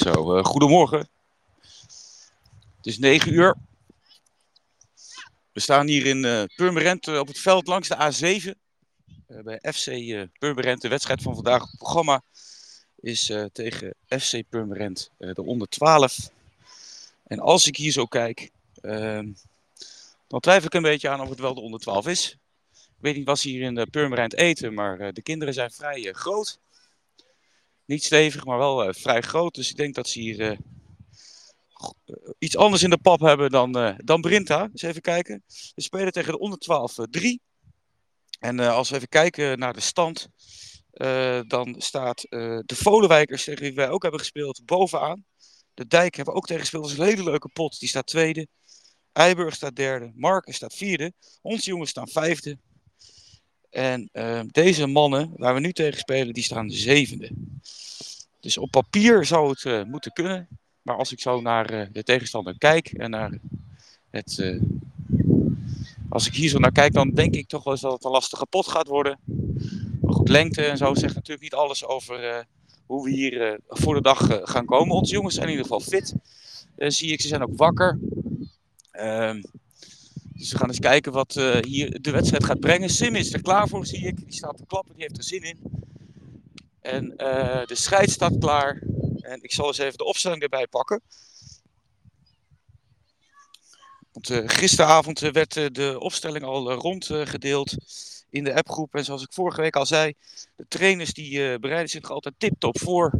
Zo, uh, goedemorgen. Het is 9 uur. We staan hier in uh, Purmerend uh, op het veld langs de A7. bij FC Purmerend. De wedstrijd van vandaag. Het programma is tegen FC Purmerend de onder 12. En als ik hier zo kijk, ehm, dan twijfel ik een beetje aan of het wel de onder 12 is. Ik weet niet wat ze hier in Purmerend eten, maar de kinderen zijn vrij groot. Niet stevig, maar wel uh, vrij groot. Dus ik denk dat ze hier uh, iets anders in de pap hebben dan, dan Brinta. Dus even kijken. We spelen tegen de onder 12 3. En als we even kijken naar de stand. dan staat de Volenwijkers, tegen wie wij ook hebben gespeeld, bovenaan. De Dijk hebben we ook tegen gespeeld. Dat is een hele leuke pot. Die staat tweede. Eiburg staat derde. Marken staat vierde. Onze jongens staan vijfde. En uh, deze mannen waar we nu tegen spelen, die staan zevende. Dus op papier zou het uh, moeten kunnen. Maar als ik zo naar uh, de tegenstander kijk en naar het. Uh, als ik hier zo naar kijk, dan denk ik toch wel eens dat het een lastige pot gaat worden. Maar goed, lengte en zo zegt natuurlijk niet alles over hoe we hier voor de dag gaan komen. Onze jongens zijn in ieder geval fit. zie ik, ze zijn ook wakker. Dus we gaan eens kijken wat uh, hier de wedstrijd gaat brengen. Sim is er klaar voor, zie ik. Die staat te klappen, die heeft er zin in. En uh, de scheid staat klaar. En ik zal eens even de opstelling erbij pakken. Want uh, gisteravond werd de opstelling al rondgedeeld in de appgroep. En zoals ik vorige week al zei, de trainers die bereiden zich altijd tip-top voor.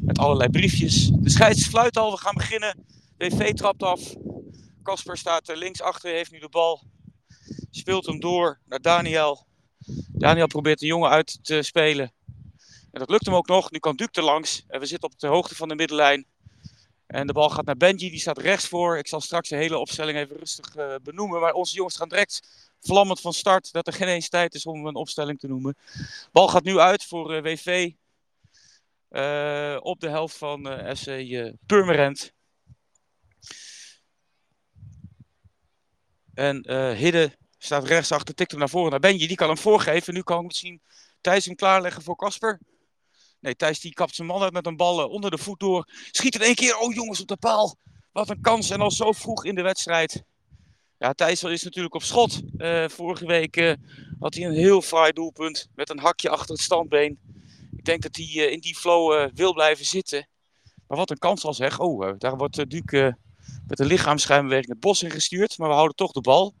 Met allerlei briefjes. De scheids fluit al, we gaan beginnen. WV trapt af. Kasper staat er links achter, heeft nu de bal. Speelt hem door naar Daniel. Daniel probeert de jongen uit te spelen. En dat lukt hem ook nog. Nu kan Duke er langs. En we zitten op de hoogte van de middenlijn. En de bal gaat naar Benji, die staat rechts voor. Ik zal straks de hele opstelling even rustig uh, benoemen. Maar onze jongens gaan direct vlammend van start. Dat er geen eens tijd is om een opstelling te noemen. Bal gaat nu uit voor uh, WV. Op de helft van SC Purmerend. En uh, Hidde staat rechtsachter, tikt hem naar voren naar Benji. Die kan hem voorgeven. Nu kan misschien Thijs hem klaarleggen voor Kasper. Nee, Thijs die kapt zijn man uit met een bal uh, onder de voet door. Schiet in één keer. Oh jongens, op de paal. Wat een kans. En al zo vroeg in de wedstrijd. Ja, Thijs is natuurlijk op schot. Uh, vorige week had hij een heel fraai doelpunt. Met een hakje achter het standbeen. Ik denk dat hij in die flow wil blijven zitten. Maar wat een kans al zeg. Oh, daar wordt Duke met een lichaamsschijnbeweging het bos ingestuurd. Maar we houden toch de bal.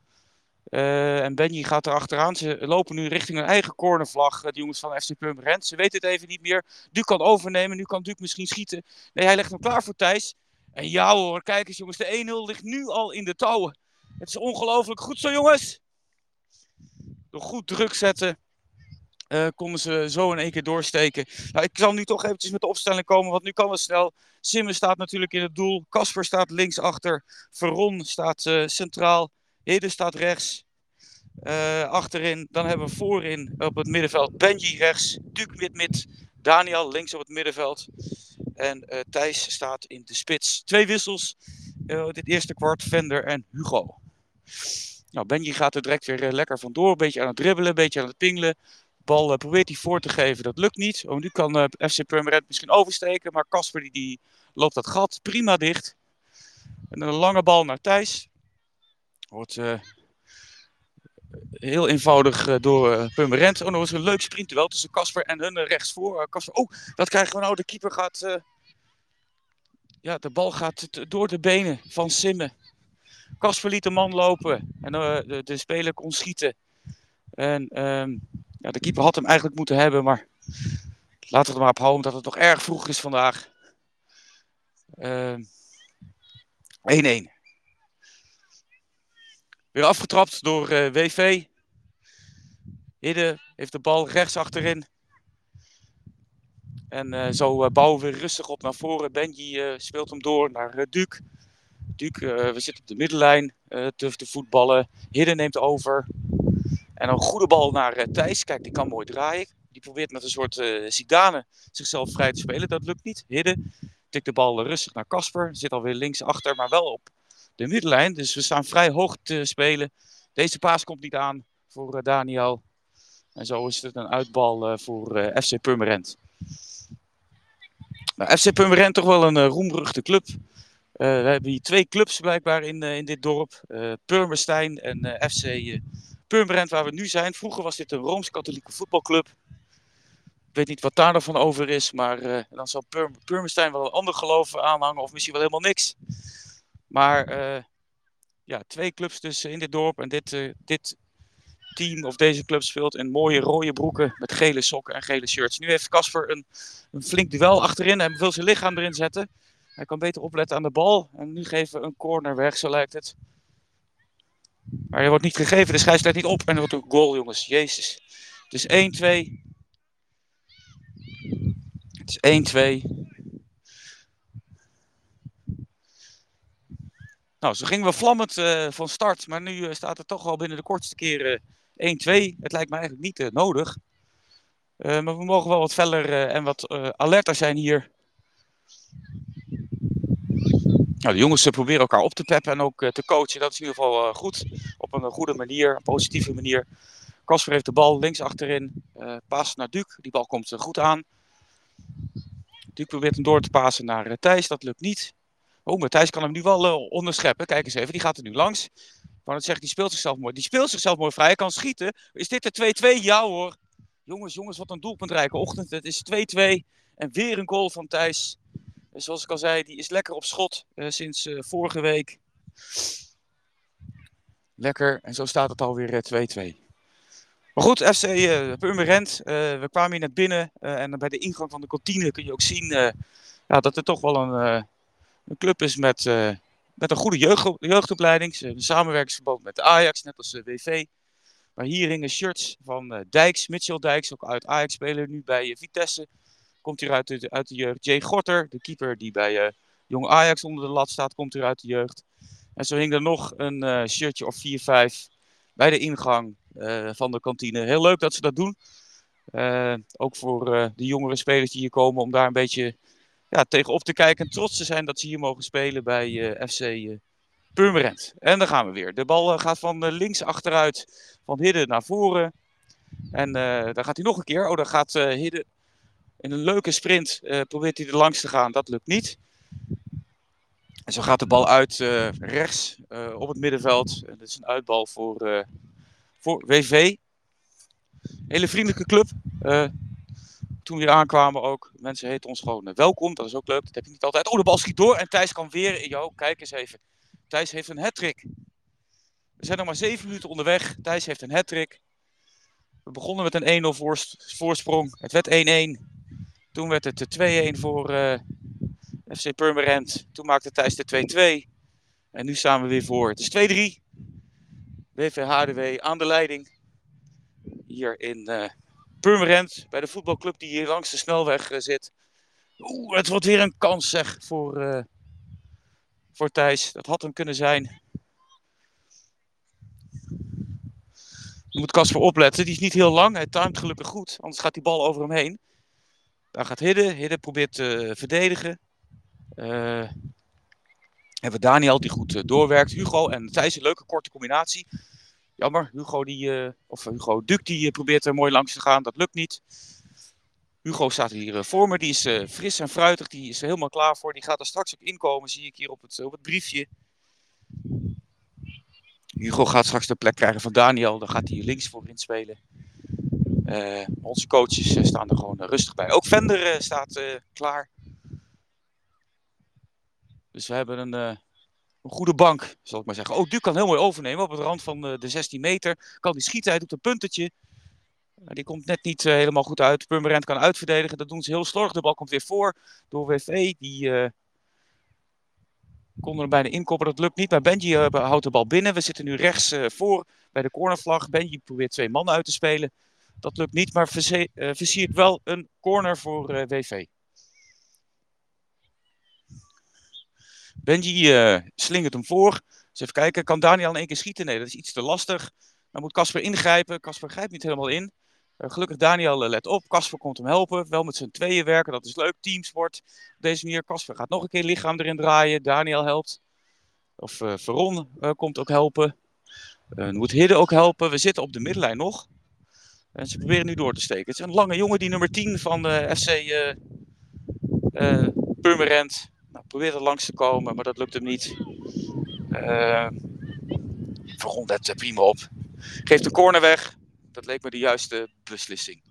Uh, en Benji gaat er achteraan. Ze lopen nu richting hun eigen cornervlag. De jongens van FC Purmerend. Ze weten het even niet meer. Duke kan overnemen. Nu kan Duke misschien schieten. Nee, hij legt hem klaar voor Thijs. En ja hoor, kijk eens jongens. De 1-0 ligt nu al in de touwen. Het is ongelooflijk. Goed zo jongens. Door goed druk zetten. Uh, konden ze zo in één keer doorsteken. Nou, ik zal nu toch eventjes met de opstelling komen, want nu kan het snel. Simmen staat natuurlijk in het doel. Kasper staat linksachter. Veron staat uh, centraal. Hidde staat rechts. Uh, achterin. Dan hebben we voorin op het middenveld Benji rechts. Duke mid-mid. Daniel links op het middenveld. En Thijs staat in de spits. Twee wissels. dit eerste kwart. Vender en Hugo. Nou, Benji gaat er direct weer lekker vandoor. Een beetje aan het dribbelen, een beetje aan het pingelen bal uh, probeert hij voor te geven. Dat lukt niet. Oh, nu kan uh, FC Purmerend misschien oversteken. Maar Casper die, die loopt dat gat prima dicht. En een lange bal naar Thijs. Wordt uh, heel eenvoudig door Purmerend. Oh, nog eens een leuk sprintduel tussen Casper en hun rechtsvoor. Casper, oh, dat krijgen we nou. De keeper gaat... ja, de bal gaat door de benen van Simmen. Casper liet de man lopen. En de, de speler kon schieten. En... Um, ja, de keeper had hem eigenlijk moeten hebben, maar laten we er maar op houden dat het nog erg vroeg is vandaag. 1-1. Uh, Weer afgetrapt door uh, WV. Hidde heeft de bal rechts achterin. En uh, zo uh, bouwen we rustig op naar voren. Benji speelt hem door naar Duke. Duke, we zitten op de middenlijn te, te voetballen. Hidde neemt over. En een goede bal naar uh, Thijs. Kijk, die kan mooi draaien. Die probeert met een soort uh, Zidane zichzelf vrij te spelen. Dat lukt niet. Hidden tikt de bal rustig naar Kasper. Zit alweer links achter, maar wel op de middenlijn. Dus we staan vrij hoog te spelen. Deze paas komt niet aan voor uh, Daniel. En zo is het een uitbal voor FC Purmerend. Nou, FC Purmerend toch wel een roemruchte club. We hebben hier twee clubs blijkbaar in, in dit dorp. Purmerstein en FC Purmerend waar we nu zijn. Vroeger was dit een Rooms-Katholieke voetbalclub. Ik weet niet wat daar nog van over is, maar dan zal Pur Purmerstein wel een ander geloof aanhangen of misschien wel helemaal niks. Maar ja, twee clubs dus in dit dorp en dit, dit team of deze club speelt in mooie rode broeken met gele sokken en gele shirts. Nu heeft Casper een, een flink duel achterin. Hij wil zijn lichaam erin zetten. Hij kan beter opletten aan de bal. En nu geven we een corner weg, zo lijkt het. Maar hij wordt niet gegeven, de scheidsrechter niet op. En er wordt een goal, jongens. Jezus. Het is 1-2. Het is 1-2. Nou, zo gingen we vlammend uh, van start. Maar nu uh, staat het toch al binnen de kortste keren 1-2. Het lijkt me eigenlijk niet nodig. Maar we mogen wel wat feller en wat alerter zijn hier. Nou, de jongens proberen elkaar op te peppen en ook te coachen. Dat is in ieder geval goed. Op een goede manier, een positieve manier. Kasper heeft de bal links achterin. paas naar Duc. Die bal komt goed aan. Duc probeert hem door te pasen naar Thijs. Dat lukt niet. Oh, maar Thijs kan hem nu wel onderscheppen. Kijk eens even, die gaat er nu langs. Maar het zegt, die speelt zichzelf mooi. Die speelt zichzelf mooi vrij. Hij kan schieten. Is dit de 2-2? Ja hoor. Jongens, jongens, wat een doelpuntrijke ochtend. Het is 2-2. En weer een goal van Thijs. Zoals ik al zei, die is lekker op schot uh, sinds uh, vorige week. Lekker. En zo staat het alweer 2-2. Uh, maar goed, FC uh, Purmerend. we kwamen hier net binnen. en bij de ingang van de kantine kun je ook zien ja, dat er toch wel een, een club is met met een goede jeugd, jeugdopleiding. Ze hebben een samenwerkingsverband met de Ajax, net als de WV. Maar hier hingen shirts van Dijks, Mitchell Dijks, ook uit Ajax speler nu bij Vitesse. Komt hier uit de, uit de jeugd. Jay Gorter, de keeper die bij uh, Jong Ajax onder de lat staat, komt hier uit de jeugd. En zo hing er nog een shirtje of 4, 5 bij de ingang van de kantine. Heel leuk dat ze dat doen. ook voor de jongere spelers die hier komen om daar een beetje ja, tegenop te kijken en trots te zijn dat ze hier mogen spelen bij FC Purmerend. En dan gaan we weer. De bal gaat van links achteruit, van Hidden naar voren. En dan gaat hij nog een keer. Oh, dan gaat Hidden in een leuke sprint, probeert hij er langs te gaan. Dat lukt niet. En zo gaat de bal uit rechts op het middenveld. En dat is een uitbal voor, voor WV. Hele vriendelijke club toen we hier aankwamen ook. Mensen heten ons gewoon eh, welkom. Dat is ook leuk. Dat heb je niet altijd. Oh, de bal schiet door. En Thijs kan weer. Jo, kijk eens even. Thijs heeft een hat-trick. We zijn nog maar zeven minuten onderweg. Thijs heeft een hat-trick. We begonnen met een 1-0 voorsprong. Het werd 1-1. Toen werd het 2-1 voor uh, FC Purmerend. Toen maakte Thijs de 2-2. En nu staan we weer voor. Het is 2-3. WVHDW aan de leiding. Hier in uh, Purmerend, bij de voetbalclub die hier langs de snelweg uh, zit. Oeh, het wordt weer een kans zeg voor, voor Thijs. Dat had hem kunnen zijn. Nu moet Casper opletten. Die is niet heel lang. Hij timed gelukkig goed. Anders gaat die bal over hem heen. Daar gaat Hidde. Hidde probeert te verdedigen. Uh, hebben we Daniel die goed doorwerkt. Hugo en Thijs een leuke korte combinatie. Jammer, Hugo, die, of Hugo Duk die probeert er mooi langs te gaan. Dat lukt niet. Hugo staat hier voor me. Die is fris en fruitig. Die is er helemaal klaar voor. Die gaat er straks ook inkomen, zie ik hier op het, op het briefje. Hugo gaat straks de plek krijgen van Daniel. Dan gaat hij links voor inspelen. Onze coaches staan er gewoon rustig bij. Ook Vender staat klaar. Dus we hebben een een goede bank, zal ik maar zeggen. Oh, Duke kan heel mooi overnemen op het rand van de, de 16 meter. Kan die schieten, hij doet een puntetje. Die komt net niet helemaal goed uit. Purmerend kan uitverdedigen. Dat doen ze heel slordig. De bal komt weer voor door WV. Die uh, kon er bijna inkoppen. Dat lukt niet. Maar Benji houdt de bal binnen. We zitten nu rechts voor bij de cornervlag. Benji probeert twee mannen uit te spelen. Dat lukt niet, maar versiert wel een corner voor WV. Benji uh, slingert hem voor. Dus even kijken, kan Daniel in één keer schieten? Nee, dat is iets te lastig. Dan moet Casper ingrijpen. Casper grijpt niet helemaal in. Uh, gelukkig Daniel let op. Casper komt hem helpen. Wel met zijn tweeën werken, dat is leuk. Teamsport. Op deze manier, Casper gaat nog een keer lichaam erin draaien. Daniel helpt. Of uh, Veron komt ook helpen. Uh, moet Hidde ook helpen. We zitten op de middenlijn nog. En ze proberen nu door te steken. Het is een lange jongen, die nummer 10 van de FC Uh, Purmerend nou, probeert er langs te komen, maar dat lukt hem niet. Uh, Veron let prima op. Geeft een corner weg. Dat leek me de juiste beslissing.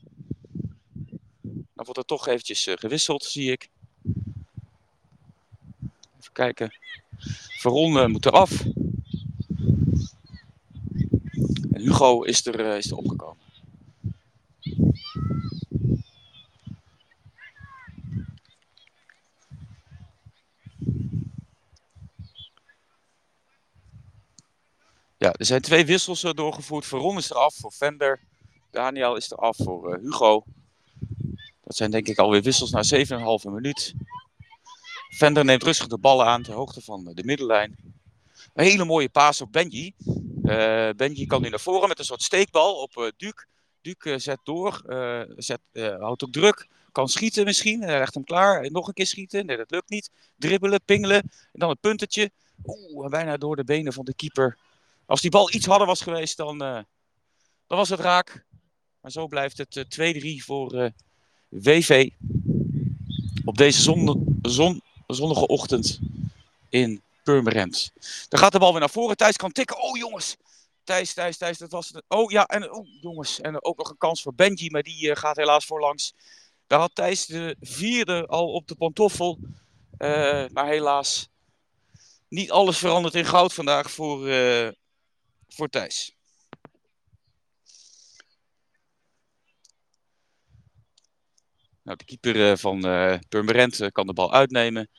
Dan wordt er toch eventjes gewisseld, zie ik. Even kijken. Veron moet eraf. En Hugo is er, is er opgekomen. Ja, er zijn twee wissels uh, doorgevoerd. Veron is eraf voor Vender. Daniel is eraf voor uh, Hugo. Dat zijn denk ik alweer wissels na 7,5 minuut. Vender neemt rustig de ballen aan ter hoogte van de middenlijn. Een hele mooie paas op Benji. Benji kan nu naar voren met een soort steekbal op Duke. Duke zet door, zet, houdt op druk. Kan schieten misschien, hij legt hem klaar. Nog een keer schieten, nee dat lukt niet. Dribbelen, pingelen. En dan het puntetje. Oeh, bijna door de benen van de keeper als die bal iets harder was geweest, dan, dan was het raak. Maar zo blijft het uh, 2-3 voor WV. Op deze zon, zon, zonnige ochtend in Purmerend. Dan gaat de bal weer naar voren. Thijs kan tikken. Oh jongens. Thijs, Thijs, Thijs. Dat was het. Oh ja, en oh, jongens. En ook nog een kans voor Benji, maar die gaat helaas voorlangs. Daar had Thijs de vierde al op de pantoffel. maar helaas niet alles verandert in goud vandaag voor, uh, voor Thijs. Nou, de keeper eh, van Purmerend kan de bal uitnemen.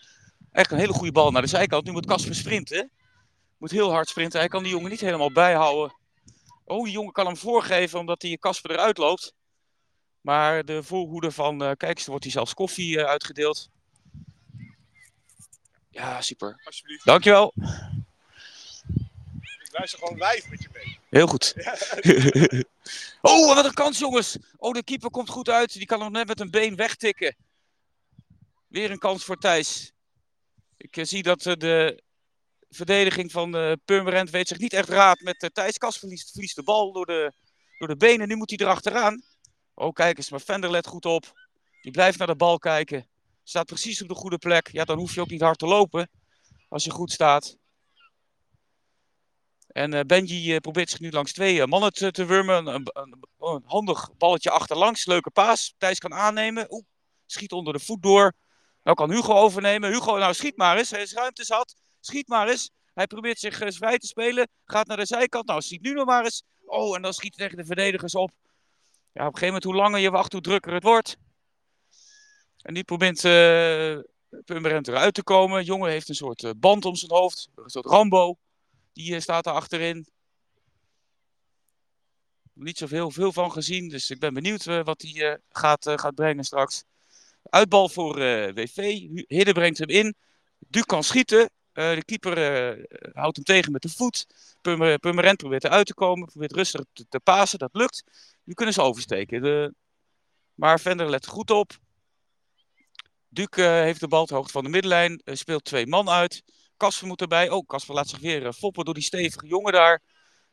Echt een hele goede bal naar de zijkant. Nu moet Casper sprinten. Moet heel hard sprinten. Hij kan die jongen niet helemaal bijhouden. Oh, die jongen kan hem voorgeven omdat hij Casper eruit loopt. Maar de voorhoede van, uh, kijk eens, er wordt hij zelfs koffie uitgedeeld. Ja, super. Alsjeblieft. Dankjewel luister gewoon live met je mee. Heel goed. oh, wat een kans, jongens. Oh, de keeper komt goed uit. Die kan nog net met een been wegtikken. Weer een kans voor Thijs. Ik uh, zie dat de verdediging van uh, Purmerend weet zich niet echt raad met uh, Thijs. Kas verliest, verliest de bal door de, door de benen. Nu moet hij erachteraan. Oh, kijk eens. Maar Vender let goed op. Die blijft naar de bal kijken. Staat precies op de goede plek. Ja, dan hoef je ook niet hard te lopen. Als je goed staat. En uh, Benji probeert zich nu langs twee mannen te, te wurmen. Een, handig balletje achterlangs. Leuke paas. Thijs kan aannemen. Oeh, schiet onder de voet door. Nou kan Hugo overnemen. Hugo, nou schiet maar eens. Hij is ruimte zat. Schiet maar eens. Hij probeert zich vrij te spelen. Gaat naar de zijkant. Nou, schiet nu nog maar eens. Oh, en dan schiet hij tegen de verdedigers op. Ja, op een gegeven moment, hoe langer je wacht, hoe drukker het wordt. En nu probeert uh, Pummerent eruit te komen. jongen heeft een soort band om zijn hoofd. Een soort Rambo. Die staat er achterin. Niet zoveel veel van gezien, dus ik ben benieuwd wat hij gaat, gaat brengen straks. Uitbal voor WV. Hidde brengt hem in. Duc kan schieten. De keeper houdt hem tegen met de voet. Purmerend probeert eruit te komen. Probeert rustig te, te pasen. Dat lukt. Nu kunnen ze oversteken. De... Maar Vender let goed op. Duc heeft de bal te hoogte van de middenlijn. speelt twee man uit. Kasper moet erbij. Oh, Kasper laat zich weer foppen door die stevige jongen daar.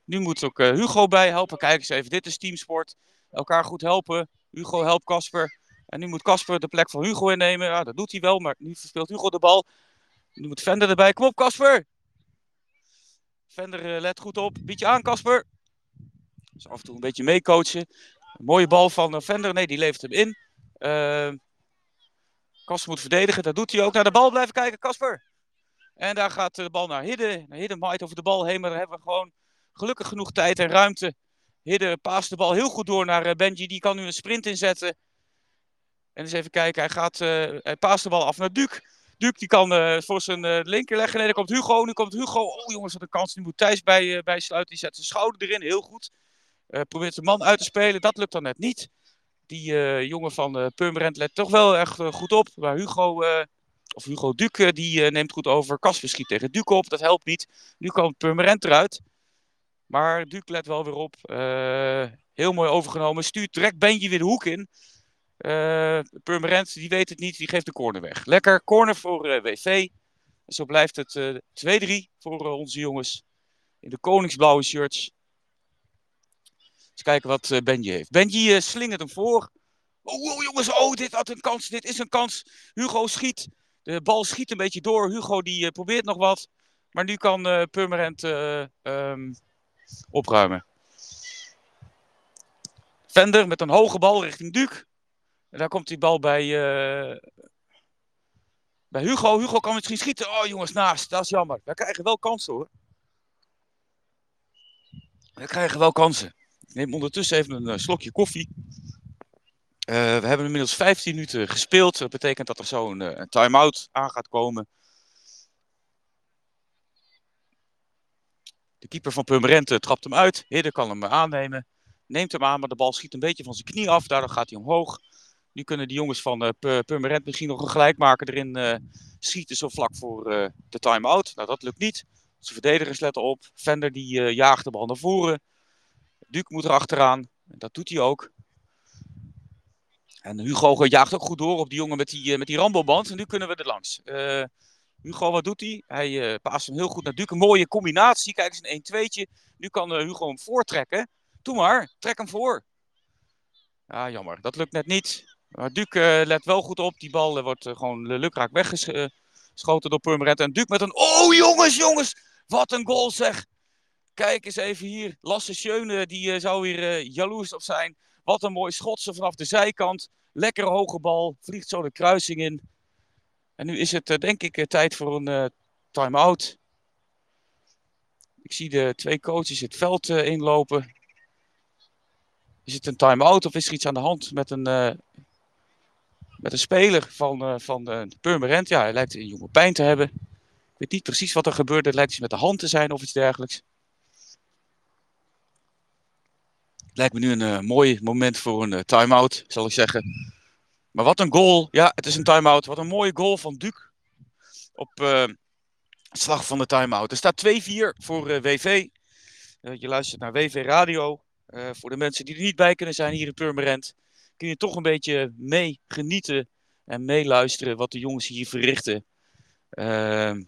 Nu moet ook Hugo bij helpen. Kijk eens even, dit is teamsport. Elkaar goed helpen. Hugo helpt Kasper. En nu moet Kasper de plek van Hugo innemen. Ja, dat doet hij wel, maar nu verspeelt Hugo de bal. Nu moet Vender erbij. Kom op, Kasper! Vender uh, let goed op. Bied je aan, Kasper. Dus af en toe een beetje meecoachen. mooie bal van Vender. Nee, die levert hem in. Kasper moet verdedigen. Dat doet hij ook. Naar de bal blijven kijken, Kasper. En daar gaat de bal naar Hidde. Hidde maait over de bal heen, maar daar hebben we gewoon gelukkig genoeg tijd en ruimte. Hidde paast de bal heel goed door naar eh, Benji. Die kan nu een sprint inzetten. En eens even kijken, hij, gaat, uh, hij paast de bal af naar Duke. Duke die kan uh, voor zijn uh, linker leggen. Nee, dan komt Hugo. Nu komt Hugo. Oh jongens, wat een kans. Nu moet Thijs bij, bij sluiten. Die zet zijn schouder erin. Heel goed. probeert de man uit te spelen. Dat lukt dan net niet. Die jongen van Purmerend let toch wel echt goed op. Waar Hugo of Hugo Duke, die neemt goed over. Kasper schiet tegen Duke op, dat helpt niet. Nu komt Purmerend eruit. Maar Duke let wel weer op. Heel mooi overgenomen. Stuurt direct Benji weer de hoek in. Uh, Purmerend, die weet het niet, die geeft de corner weg. Lekker, corner voor WV. En zo blijft het 2-3 voor onze jongens. In de koningsblauwe shirts. Eens kijken wat Benji heeft. Benji slingert hem voor. Oh, jongens, oh, dit had een kans. Dit is een kans. Hugo schiet. De bal schiet een beetje door. Hugo die probeert nog wat. Maar nu kan uh, Purmerend um, opruimen. Vender met een hoge bal richting Duke. Daar komt die bal bij, uh, bij Hugo. Hugo kan misschien schieten. Oh jongens, naast. Dat is jammer. We krijgen wel kansen hoor. We krijgen wel kansen. Ik neem ondertussen even een uh, slokje koffie. Uh, we hebben inmiddels 15 minuten gespeeld. Dat betekent dat er zo een, time-out aan gaat komen. De keeper van Purmerend trapt hem uit. Hidde kan hem aannemen. Neemt hem aan, maar de bal schiet een beetje van zijn knie af. Daardoor gaat hij omhoog. Nu kunnen die jongens van uh, Purmerend misschien nog een gelijkmaker erin uh, schieten zo vlak voor uh, de time-out. Nou, dat lukt niet. Ze verdedigers letten op. Vender die jaagt de bal naar voren. Duke moet er achteraan. Dat doet hij ook. En Hugo jaagt ook goed door op die jongen met die, met die Ramboband. En nu kunnen we er langs. Hugo, wat doet hij? Hij paast hem heel goed naar Duke. Een mooie combinatie. Kijk eens, een 1-2'tje. Nu kan Hugo hem voortrekken. Doe maar, trek hem voor. Ja, jammer. Dat lukt net niet. Maar Duke uh, let wel goed op. Die bal wordt gewoon lukraak weggeschoten door Purmerend. En Duke met een... Oh, jongens, jongens! Wat een goal, zeg! Kijk eens even hier. Lasse Schöne, die zou weer jaloers op zijn. Wat een mooi schot vanaf de zijkant. Lekkere hoge bal. Vliegt zo de kruising in. En nu is het denk ik tijd voor een time-out. Ik zie de twee coaches het veld inlopen. Is het een time-out of is er iets aan de hand met een, met een speler van, van Purmerend? Ja, hij lijkt een jonge pijn te hebben. Ik weet niet precies wat er gebeurde. Het lijkt iets met de hand te zijn of iets dergelijks. Lijkt me nu een mooi moment voor een time-out, zal ik zeggen. Maar wat een goal. Ja, het is een time-out. Wat een mooie goal van Duke. Op uh, slag van de time-out. Er staat 2-4 voor uh, WV. Uh, je luistert naar WV Radio. voor de mensen die er niet bij kunnen zijn hier in Purmerend. Kun je toch een beetje mee genieten en meeluisteren wat de jongens hier verrichten.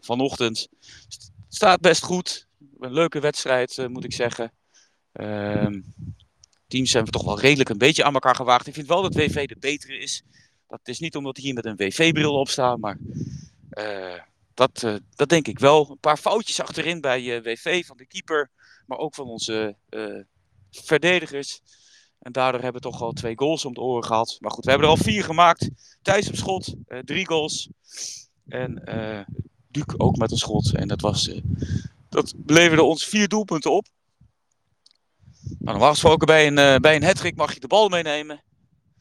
vanochtend. Het staat best goed. Een leuke wedstrijd moet ik zeggen. Ehm, teams zijn we toch wel redelijk een beetje aan elkaar gewaagd. Ik vind wel dat WV de betere is. Dat is niet omdat hier met een WV-bril op staat, maar uh, dat, uh, dat denk ik wel. Een paar foutjes achterin bij WV van de keeper, maar ook van onze verdedigers. En daardoor hebben we toch al twee goals om de oren gehad. Maar goed, we hebben er al vier gemaakt. Thijs op schot, drie goals. En Duke ook met een schot. En dat, was, dat leverde ons vier doelpunten op. Nou, normaal gesproken bij een, uh, bij een hattrick mag je de bal meenemen.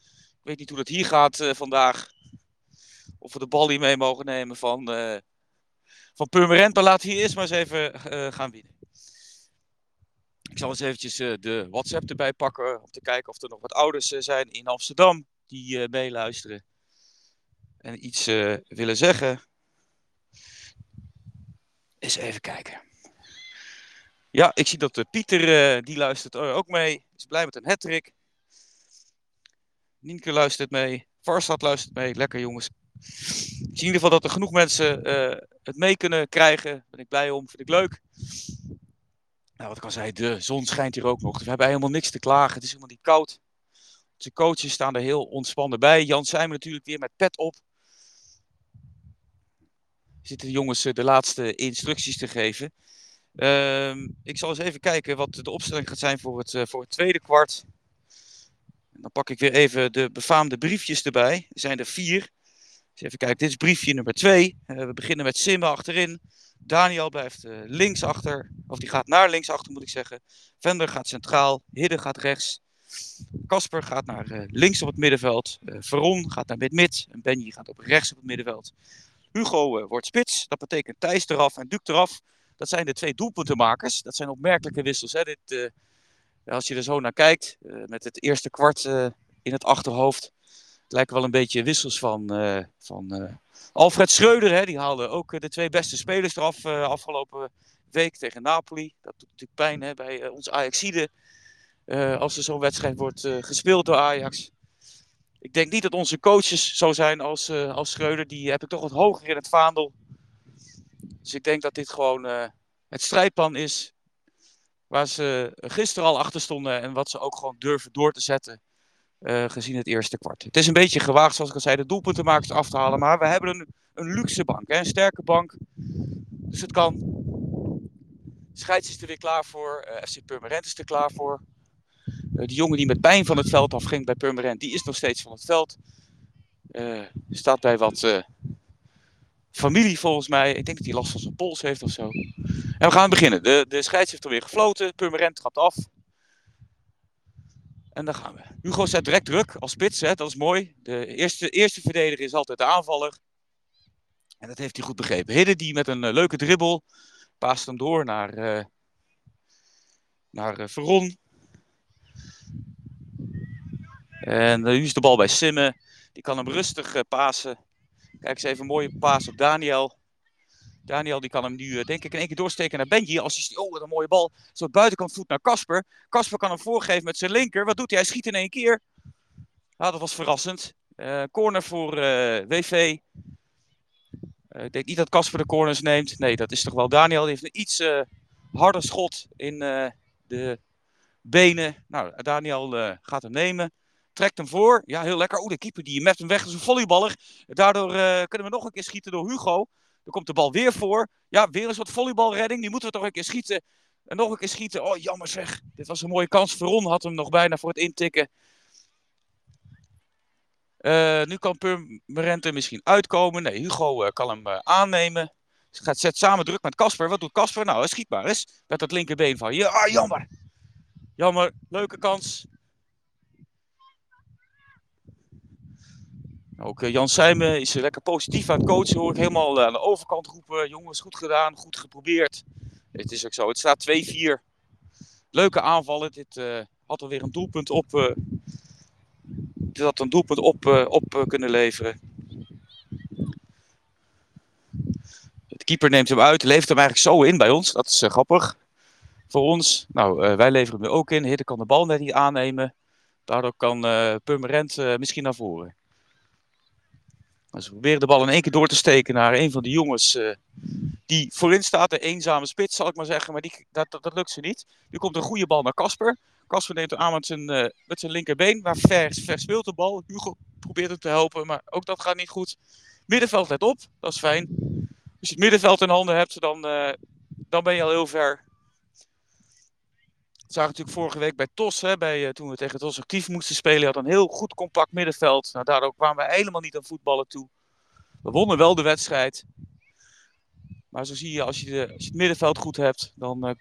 Ik weet niet hoe dat hier gaat uh, vandaag. Of we de bal hier mee mogen nemen van, uh, van Purmerend. Maar we hier eerst maar eens even gaan winnen. Ik zal eens eventjes de WhatsApp erbij pakken. Om te kijken of er nog wat ouders zijn in Amsterdam die meeluisteren. En iets willen zeggen. Eens even kijken. Ja, ik zie dat Pieter, die luistert ook mee. Is blij met een hattrick. Nienke luistert mee. Varsat luistert mee. Lekker jongens. Ik zie in ieder geval dat er genoeg mensen het mee kunnen krijgen. Ben ik blij om. Vind ik leuk. Nou, wat al zei, de zon schijnt hier ook nog. We hebben helemaal niks te klagen. Het is helemaal niet koud. Onze coaches staan er heel ontspannen bij. Jan Sijmen natuurlijk weer met pet op. Zitten de jongens de laatste instructies te geven. Uh, ik zal eens even kijken wat de opstelling gaat zijn voor het, uh, voor het tweede kwart. En dan pak ik weer even de befaamde briefjes erbij. Er zijn er vier. Dus even kijken, dit is briefje nummer twee. Uh, we beginnen met Simba achterin. Daniel blijft uh, linksachter. Of die gaat naar linksachter moet ik zeggen. Vender gaat centraal. Hidde gaat rechts. Kasper gaat naar links op het middenveld. Veron gaat naar mid-mid. En Benji gaat op rechts op het middenveld. Hugo wordt spits. Dat betekent Thijs eraf en Duke eraf. Dat zijn de twee doelpuntenmakers. Dat zijn opmerkelijke wissels. Hè? Dit, uh, als je er zo naar kijkt, uh, met het eerste kwart uh, in het achterhoofd. Lijken wel een beetje wissels van, van Alfred Schreuder. Hè? Die haalde ook de twee beste spelers eraf afgelopen week tegen Napoli. Dat doet natuurlijk pijn hè, bij ons Ajaxide. als er zo'n wedstrijd wordt gespeeld door Ajax. Ik denk niet dat onze coaches zo zijn als, als Schreuder. Die heb ik toch wat hoger in het vaandel. Dus ik denk dat dit gewoon het strijdplan is waar ze gisteren al achter stonden en wat ze ook gewoon durven door te zetten eh, gezien het eerste kwart. Het is een beetje gewaagd, zoals ik al zei, de doelpuntenmakers af te halen. Maar we hebben een, een luxe bank, hè, een sterke bank. Dus het kan. Scheids is er weer klaar voor. Uh, FC Purmerend is er klaar voor. Uh, die jongen die met pijn van het veld afging bij Purmerend, die is nog steeds van het veld. Staat bij wat familie volgens mij. Ik denk dat hij last van zijn pols heeft of zo. En we gaan beginnen. De, de scheids heeft alweer gefloten. Purmerend gaat af. En dan gaan we. Hugo zet direct druk als spits, hè? dat is mooi. De eerste, eerste verdediger is altijd de aanvaller. En dat heeft hij goed begrepen. Hidde die met een uh, leuke dribbel paast hem door naar, uh, naar uh, Veron. En nu is de bal bij Simme. Die kan hem rustig pasen. Kijk eens even een mooie paas op Daniel. Daniel die kan hem nu denk ik in één keer doorsteken naar Benji. Als hij oh wat een mooie bal. Zo buitenkant voet naar Kasper. Kasper kan hem voorgeven met zijn linker. Wat doet hij? Hij schiet in één keer. Ah, dat was verrassend. Uh, corner voor uh, WV. Ik denk niet dat Kasper de corners neemt. Nee, dat is toch wel Daniel. Die heeft een iets harder schot in de benen. Nou, Daniel gaat hem nemen. Trekt hem voor. Ja, heel lekker. Oeh, de keeper die met hem weg is een volleyballer. Daardoor kunnen we nog een keer schieten door Hugo. Dan komt de bal weer voor. Ja, weer een soort volleybalredding. Die moeten we toch een keer schieten. En nog een keer schieten. Oh, jammer zeg. Dit was een mooie kans. Veron had hem nog bijna voor het intikken. Uh, nu kan Purmerend misschien uitkomen. Nee, Hugo uh, kan hem uh, aannemen. Ze gaat zet samen druk met Casper. Wat doet Casper? Nou, hij schiet maar eens. Met dat linkerbeen van je. Ah, jammer. Jammer. Leuke kans. Ook Jan Sijmen is lekker positief aan het coachen. Hoort helemaal aan de overkant roepen. Jongens, goed gedaan. Goed geprobeerd. Het is ook zo. Het staat 2-4. Leuke aanvallen. Dit had alweer een doelpunt op dat een doelpunt op, uh, op uh, kunnen leveren. De keeper neemt hem uit, levert hem eigenlijk zo in bij ons. Dat is uh, grappig voor ons. Nou, wij leveren hem ook in. Hidde kan de bal net niet aannemen. Daardoor kan Purmerend misschien naar voren. Dus we proberen de bal in één keer door te steken naar een van de jongens die voorin staat. De eenzame spits, zal ik maar zeggen. Maar die, dat, dat, lukt ze niet. Nu komt een goede bal naar Kasper. Kasper neemt hem aan met zijn, uh, met zijn linkerbeen, maar ver, ver speelt de bal. Hugo probeert hem te helpen, maar ook dat gaat niet goed. Middenveld let op, dat is fijn. Als je het middenveld in handen hebt, dan, uh, dan ben je al heel ver. Dat zagen natuurlijk vorige week bij TOS, hè, bij, uh, toen we tegen TOS actief moesten spelen. had een heel goed compact middenveld. Nou, daardoor kwamen we helemaal niet aan voetballen toe. We wonnen wel de wedstrijd. Maar zo zie je, als je, de, als je het middenveld goed hebt, dan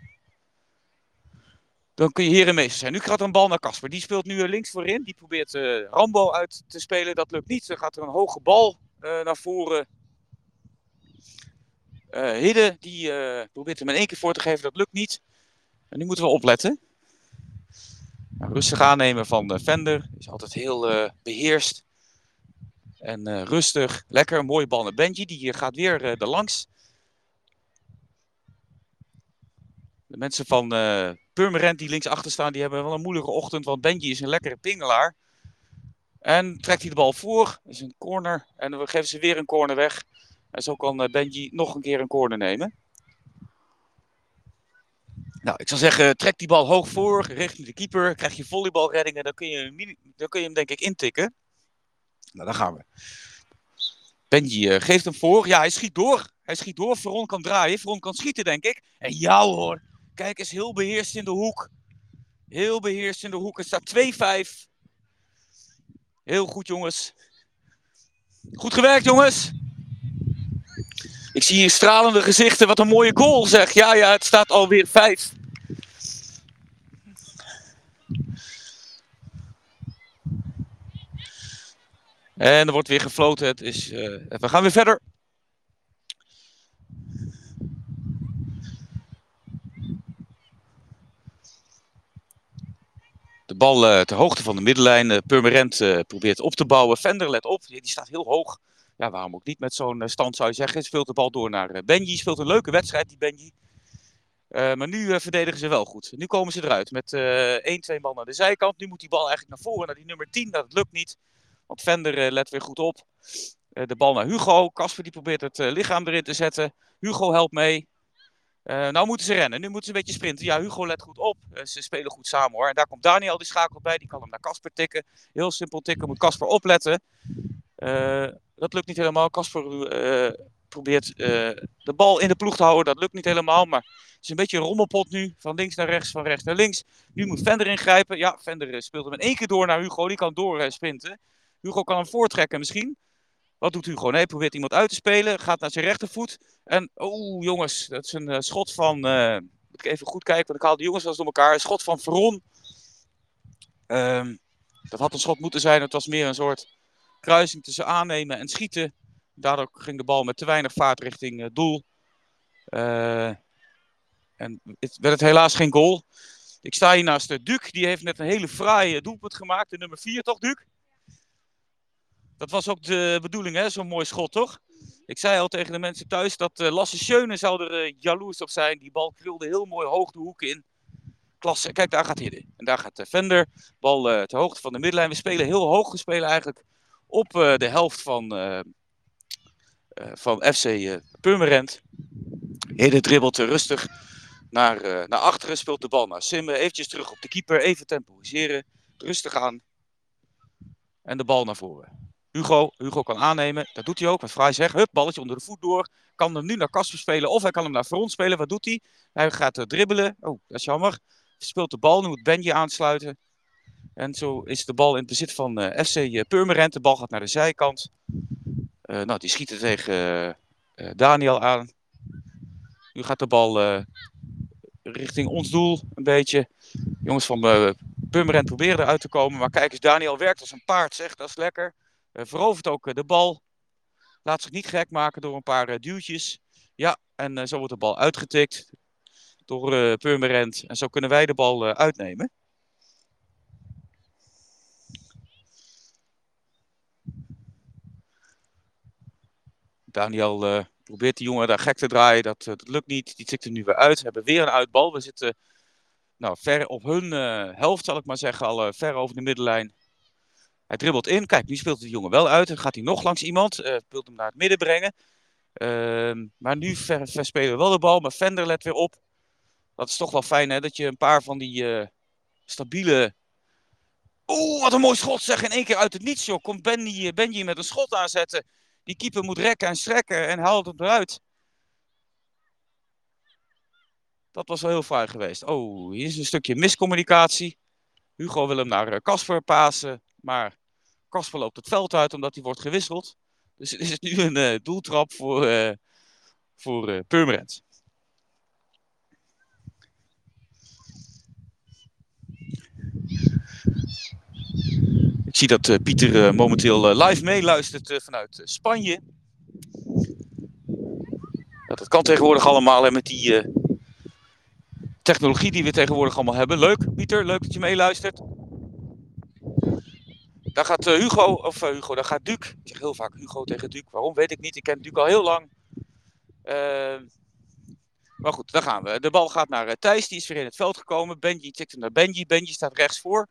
dan kun je hier meester zijn. Nu gaat er een bal naar Casper. Die speelt nu links voorin. Die probeert Rambo uit te spelen. Dat lukt niet. Dan gaat er een hoge bal naar voren. Hidde die probeert hem in één keer voor te geven. Dat lukt niet. En nu moeten we opletten. Nou, rustig aannemen van Vender. Is altijd heel beheerst. En rustig. Lekker. Mooie bal naar Benji. Die gaat weer er langs. De mensen van uh, Purmerend die linksachter staan, die hebben wel een moeilijke ochtend. Want Benji is een lekkere pingelaar. En trekt hij de bal voor. Is een corner. En dan geven ze weer een corner weg. En zo kan uh, Benji nog een keer een corner nemen. Nou, ik zou zeggen, trek die bal hoog voor, richting de keeper. Krijg je volleybalreddingen, dan kun je, dan kun je hem denk ik intikken. Nou, daar gaan we. Benji uh, geeft hem voor. Ja, hij schiet door. Hij schiet door. Veron kan draaien. Veron kan schieten, denk ik. En jou hoor. Kijk eens, heel beheerst in de hoek. Heel beheerst in de hoek. Het staat 2-5. Heel goed, jongens. Goed gewerkt, jongens. Ik zie hier stralende gezichten. Wat een mooie goal, zeg. Ja, ja, het staat alweer 5. En er wordt weer gefloten. Het is, uh, we gaan weer verder. De bal uh, ter hoogte van de middenlijn. Uh, Purmerend probeert op te bouwen. Vender, let op. Die staat heel hoog. Ja, waarom ook niet met zo'n stand zou je zeggen. Speelt de bal door naar Benji. Speelt een leuke wedstrijd, die Benji. maar nu verdedigen ze wel goed. Nu komen ze eruit met 1, 2 man naar de zijkant. Nu moet die bal eigenlijk naar voren, naar die nummer 10. Dat lukt niet. Want Vender let weer goed op. de bal naar Hugo. Kasper die probeert het lichaam erin te zetten. Hugo helpt mee. Uh, nou moeten ze rennen. Nu moeten ze een beetje sprinten. Ja, Hugo let goed op. Uh, ze spelen goed samen hoor. En daar komt Daniel, die schakelt bij. Die kan hem naar Casper tikken. Heel simpel tikken. Moet Casper opletten. Uh, dat lukt niet helemaal. Casper probeert de bal in de ploeg te houden. Dat lukt niet helemaal. Maar het is een beetje een rommelpot nu. Van links naar rechts, van rechts naar links. Nu moet Vender ingrijpen. Ja, Vender speelt hem in één keer door naar Hugo. Die kan door sprinten. Hugo kan hem voortrekken misschien. Wat doet Hugo? Nee, probeert iemand uit te spelen. Gaat naar zijn rechtervoet. En, oh jongens, dat is een schot van. Uh, moet ik even goed kijken, want ik haal de jongens wel eens door elkaar. Een schot van Veron. Um, dat had een schot moeten zijn. Het was meer een soort kruising tussen aannemen en schieten. Daardoor ging de bal met te weinig vaart richting uh, doel. en het werd het helaas geen goal. Ik sta hier naast de Duc. Die heeft net een hele fraaie doelpunt gemaakt. De nummer 4, toch, Duc? Dat was ook de bedoeling, hè? Zo'n mooi schot, toch? Ik zei al tegen de mensen thuis dat uh, Lasse Schöne zou er jaloers op zijn. Die bal krulde heel mooi hoog de hoek in. Klasse. Kijk, daar gaat Hidde. En daar gaat Vender. Bal uh, ter hoogte van de middenlijn. We spelen heel hoog. We spelen eigenlijk op de helft van, van FC Purmerend. Hidde dribbelt rustig naar, naar achteren. Speelt de bal naar Simmen. Eventjes terug op de keeper. Even temporiseren. Rustig aan. En de bal naar voren. Hugo, Hugo kan aannemen. Dat doet hij ook. Wat Vrij zegt. Hup, balletje onder de voet door. Kan hem nu naar Kasper spelen. Of hij kan hem naar Front spelen. Wat doet hij? Hij gaat dribbelen. Oh, dat is jammer. Speelt de bal. Nu moet Benji aansluiten. En zo is de bal in het bezit van uh, eh, FC uh, Purmerend. De bal gaat naar de zijkant. Uh, nou, die schieten tegen Daniel aan. Nu gaat de bal richting ons doel een beetje. Jongens van Purmerend proberen eruit te komen. Maar kijk eens, Daniel werkt als een paard, zeg. Dat is lekker. Eh, verovert ook eh, de bal. Laat zich niet gek maken door een paar eh, duwtjes. Ja, en zo wordt de bal uitgetikt door Purmerend. En zo kunnen wij de bal uitnemen. Daniel uh, probeert die jongen daar gek te draaien. Dat, uh, dat lukt niet. Die tikt er nu weer uit. We hebben weer een uitbal. We zitten nou, ver op hun uh, helft, zal ik maar zeggen. Al ver over de middenlijn. Hij dribbelt in. Kijk, nu speelt de jongen wel uit. Dan gaat hij nog langs iemand. Wil hem naar het midden brengen. Uh, maar nu verspelen we wel de bal. Maar Vender let weer op. Dat is toch wel fijn, hè? Dat je een paar van die stabiele... Oeh, wat een mooi schot zeg. In één keer uit het niets, joh. Komt Benji, Benji met een schot aanzetten. Die keeper moet rekken en strekken en haalt hem eruit. Dat was wel heel fraai geweest. Oh, hier is een stukje miscommunicatie. Hugo wil hem naar Casper pasen. Maar Kasper loopt het veld uit omdat hij wordt gewisseld. Dus is het nu een uh, doeltrap voor, uh, voor Purmerend. Ik zie dat Pieter momenteel live meeluistert vanuit Spanje. Dat, kan tegenwoordig allemaal met die technologie die we tegenwoordig allemaal hebben. Leuk, Pieter, leuk dat je meeluistert. Daar gaat Hugo, of Hugo, daar gaat Duc. Ik zeg heel vaak Hugo tegen Duc. Waarom weet ik niet. Ik ken Duc al heel lang. Uh, maar goed, daar gaan we. De bal gaat naar Thijs. Die is weer in het veld gekomen. Benji tikt hem naar Benji. Benji staat rechts voor.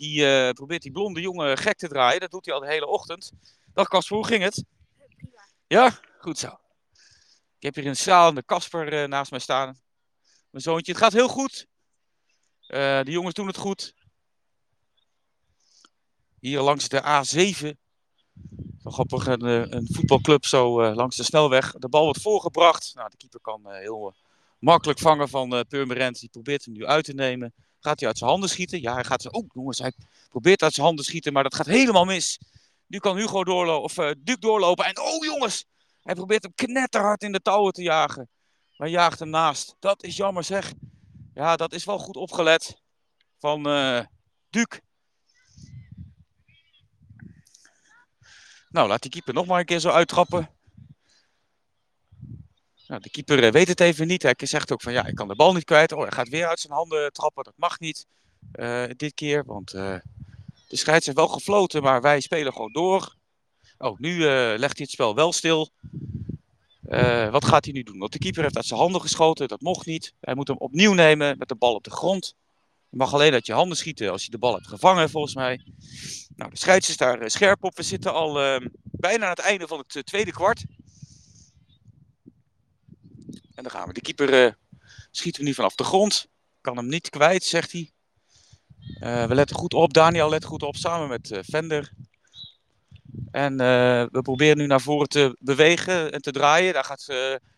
Die probeert die blonde jongen gek te draaien. Dat doet hij al de hele ochtend. Dag Kasper, hoe ging het? Ja, goed zo. Ik heb hier een stralende Kasper naast mij staan. Mijn zoontje. Het gaat heel goed. de jongens doen het goed. Hier langs de A7. Zo grappig, een, eh, een voetbalclub zo langs de snelweg. De bal wordt voorgebracht. Nou, de keeper kan heel makkelijk vangen van Purmerend. Die probeert hem nu uit te nemen. Gaat hij uit zijn handen schieten? Ja, hij gaat zo. Oh, jongens, hij probeert uit zijn handen schieten, maar dat gaat helemaal mis. Nu kan Hugo doorlopen, of uh, Duc doorlopen. En oh, jongens, hij probeert hem knetterhard in de touwen te jagen. Maar jaagt hem naast. Dat is jammer, zeg. Ja, dat is wel goed opgelet van uh, Duc. Nou, laat die keeper nog maar een keer zo uittrappen. Nou, de keeper eh, weet het even niet. Hij zegt ook van ja, ik kan de bal niet kwijt. Oh, hij gaat weer uit zijn handen trappen. Dat mag niet uh, dit keer, want uh, de scheids heeft wel gefloten, maar wij spelen gewoon door. Oh, nu legt hij het spel wel stil. wat gaat hij nu doen? Want de keeper heeft uit zijn handen geschoten. Dat mocht niet. Hij moet hem opnieuw nemen met de bal op de grond. Je mag alleen uit je handen schieten als je de bal hebt gevangen, volgens mij. Nou, de scheids is daar eh, scherp op. We zitten al bijna aan het einde van het tweede kwart. En dan gaan we. De keeper uh, Schieten we nu vanaf de grond. Kan hem niet kwijt, zegt hij. Uh, we letten goed op. Daniel let goed op samen met uh, Vender. En we proberen nu naar voren te bewegen en te draaien. Daar gaat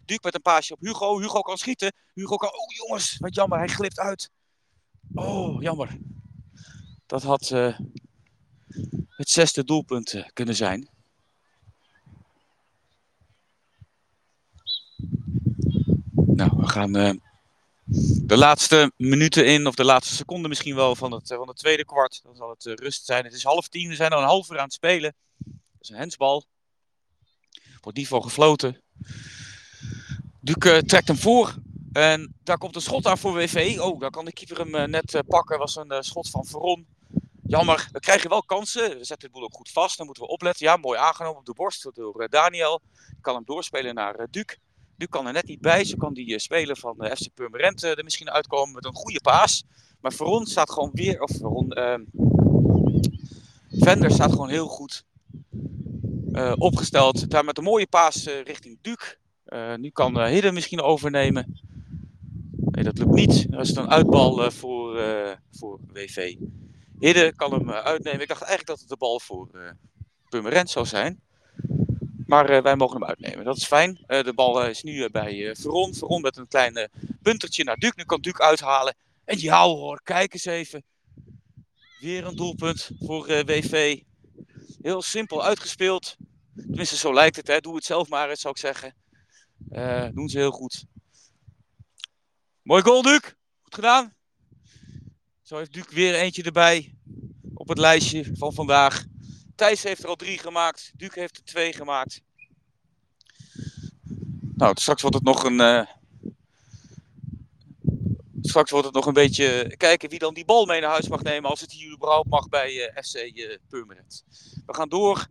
Duke met een paasje op Hugo. Hugo kan schieten. Hugo kan. Oh jongens, wat jammer, hij glipt uit. Oh, jammer. Dat had het zesde doelpunt kunnen zijn. Nou, we gaan de laatste minuten in, of de laatste seconden misschien wel, van het, van het tweede kwart. Dan zal het rust zijn. Het is half tien, we zijn al een half uur aan het spelen. Dat is een hensbal. Wordt niet voor gefloten. Duke uh, trekt hem voor. En daar komt een schot aan voor WV. Oh, daar kan de keeper hem uh, net uh, pakken. was een schot van Veron. Jammer, we krijgen wel kansen. We zetten de boel ook goed vast. Dan moeten we opletten. Ja, mooi aangenomen op de borst door Daniel. Die kan hem doorspelen naar Duke. Duke kan er net niet bij. Zo kan die speler van FC Purmerend er misschien uitkomen met een goede paas. Maar Veron staat gewoon weer... Of Veron... ehm, Vender staat gewoon heel goed uh, opgesteld. Daar met een mooie paas uh, richting Duke. Uh, nu kan uh, Hidden misschien overnemen. Nee, dat lukt niet. Dat is een uitbal voor, voor WV. Hidden kan hem uitnemen. Ik dacht eigenlijk dat het de bal voor Purmerend zou zijn. Maar wij mogen hem uitnemen. Dat is fijn. de bal is nu bij Veron. Veron met een klein puntertje naar Duke. Nu kan Duke uithalen. En ja hoor, kijk eens even. Weer een doelpunt voor WV. Heel simpel uitgespeeld. Tenminste, zo lijkt het. Hè. Doe het zelf maar zou ik zeggen. Doen ze heel goed. Mooi goal, Duke. Goed gedaan. Zo heeft Duke weer eentje erbij. Op het lijstje van vandaag. Thijs heeft er al drie gemaakt. Duke heeft er twee gemaakt. Nou, straks wordt het nog een... Uh... Straks wordt het nog een beetje kijken wie dan die bal mee naar huis mag nemen als het hier überhaupt mag bij uh, FC uh. We gaan door.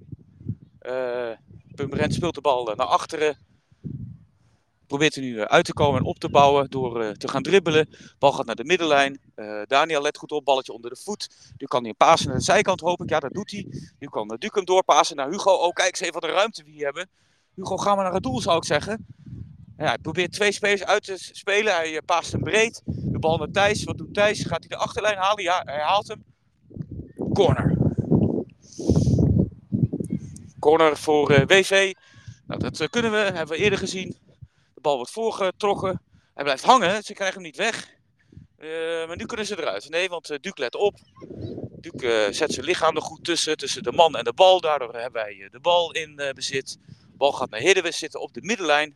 Uh, Purmerend speelt de bal naar achteren. Probeert er nu uit te komen en op te bouwen door uh, te gaan dribbelen. Bal gaat naar de middenlijn. Uh, Daniel let goed op, balletje onder de voet. Nu kan hij een pasen naar de zijkant, hoop ik. Ja, dat doet hij. Nu kan hem doorpassen naar Hugo. Oh, kijk eens even wat de ruimte we hier hebben. Hugo, gaan we naar het doel, zou ik zeggen. Ja, hij probeert twee spelers uit te spelen. Hij paast hem breed. De bal naar Thijs. Wat doet Thijs? Gaat hij de achterlijn halen? Ja, hij haalt hem. Corner. Corner voor uh, WV. Nou, dat kunnen we, hebben we eerder gezien. De bal wordt voorgetrokken. Hij blijft hangen, ze krijgen hem niet weg. Uh, maar nu kunnen ze eruit. Nee, want Duke let op. Duke zet zijn lichaam er goed tussen, tussen de man en de bal. Daardoor hebben wij de bal in bezit. De bal gaat naar Hidden, we zitten op de middenlijn.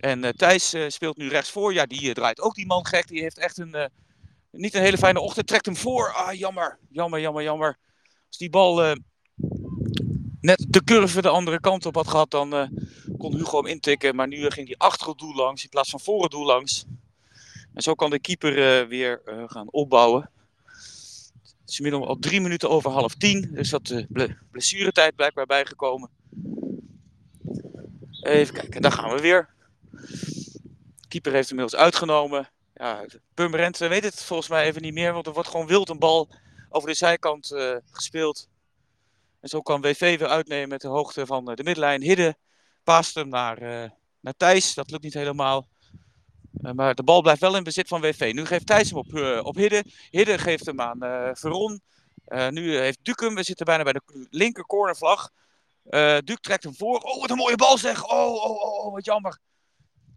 En Thijs speelt nu rechtsvoor. Ja, die draait ook die man gek. Die heeft echt een, niet een hele fijne ochtend. Trekt hem voor. Ah, jammer. Jammer, jammer, jammer. Als die bal net de curve de andere kant op had gehad, dan kon Hugo hem intikken. Maar nu ging hij achter het doel langs in plaats van voor het doel langs. En zo kan de keeper uh, weer uh, gaan opbouwen. Het is inmiddels al drie minuten over half tien. Dus dat de blessuretijd blijkbaar bijgekomen. Even kijken, daar gaan we weer. De keeper heeft inmiddels uitgenomen. Ja, weet het volgens mij even niet meer. Want er wordt gewoon wild een bal over de zijkant gespeeld. En zo kan WV weer uitnemen met de hoogte van de middenlijn. Hidden paast hem naar, uh, naar Thijs. Dat lukt niet helemaal. Uh, maar de bal blijft wel in bezit van WV. Nu geeft Thijs hem op, uh, op Hidden. Hidden geeft hem aan Veron. nu heeft hem. We zitten bijna bij de linker cornervlag. Duke trekt hem voor. Oh, wat een mooie bal zeg. Oh, oh, oh, oh wat jammer.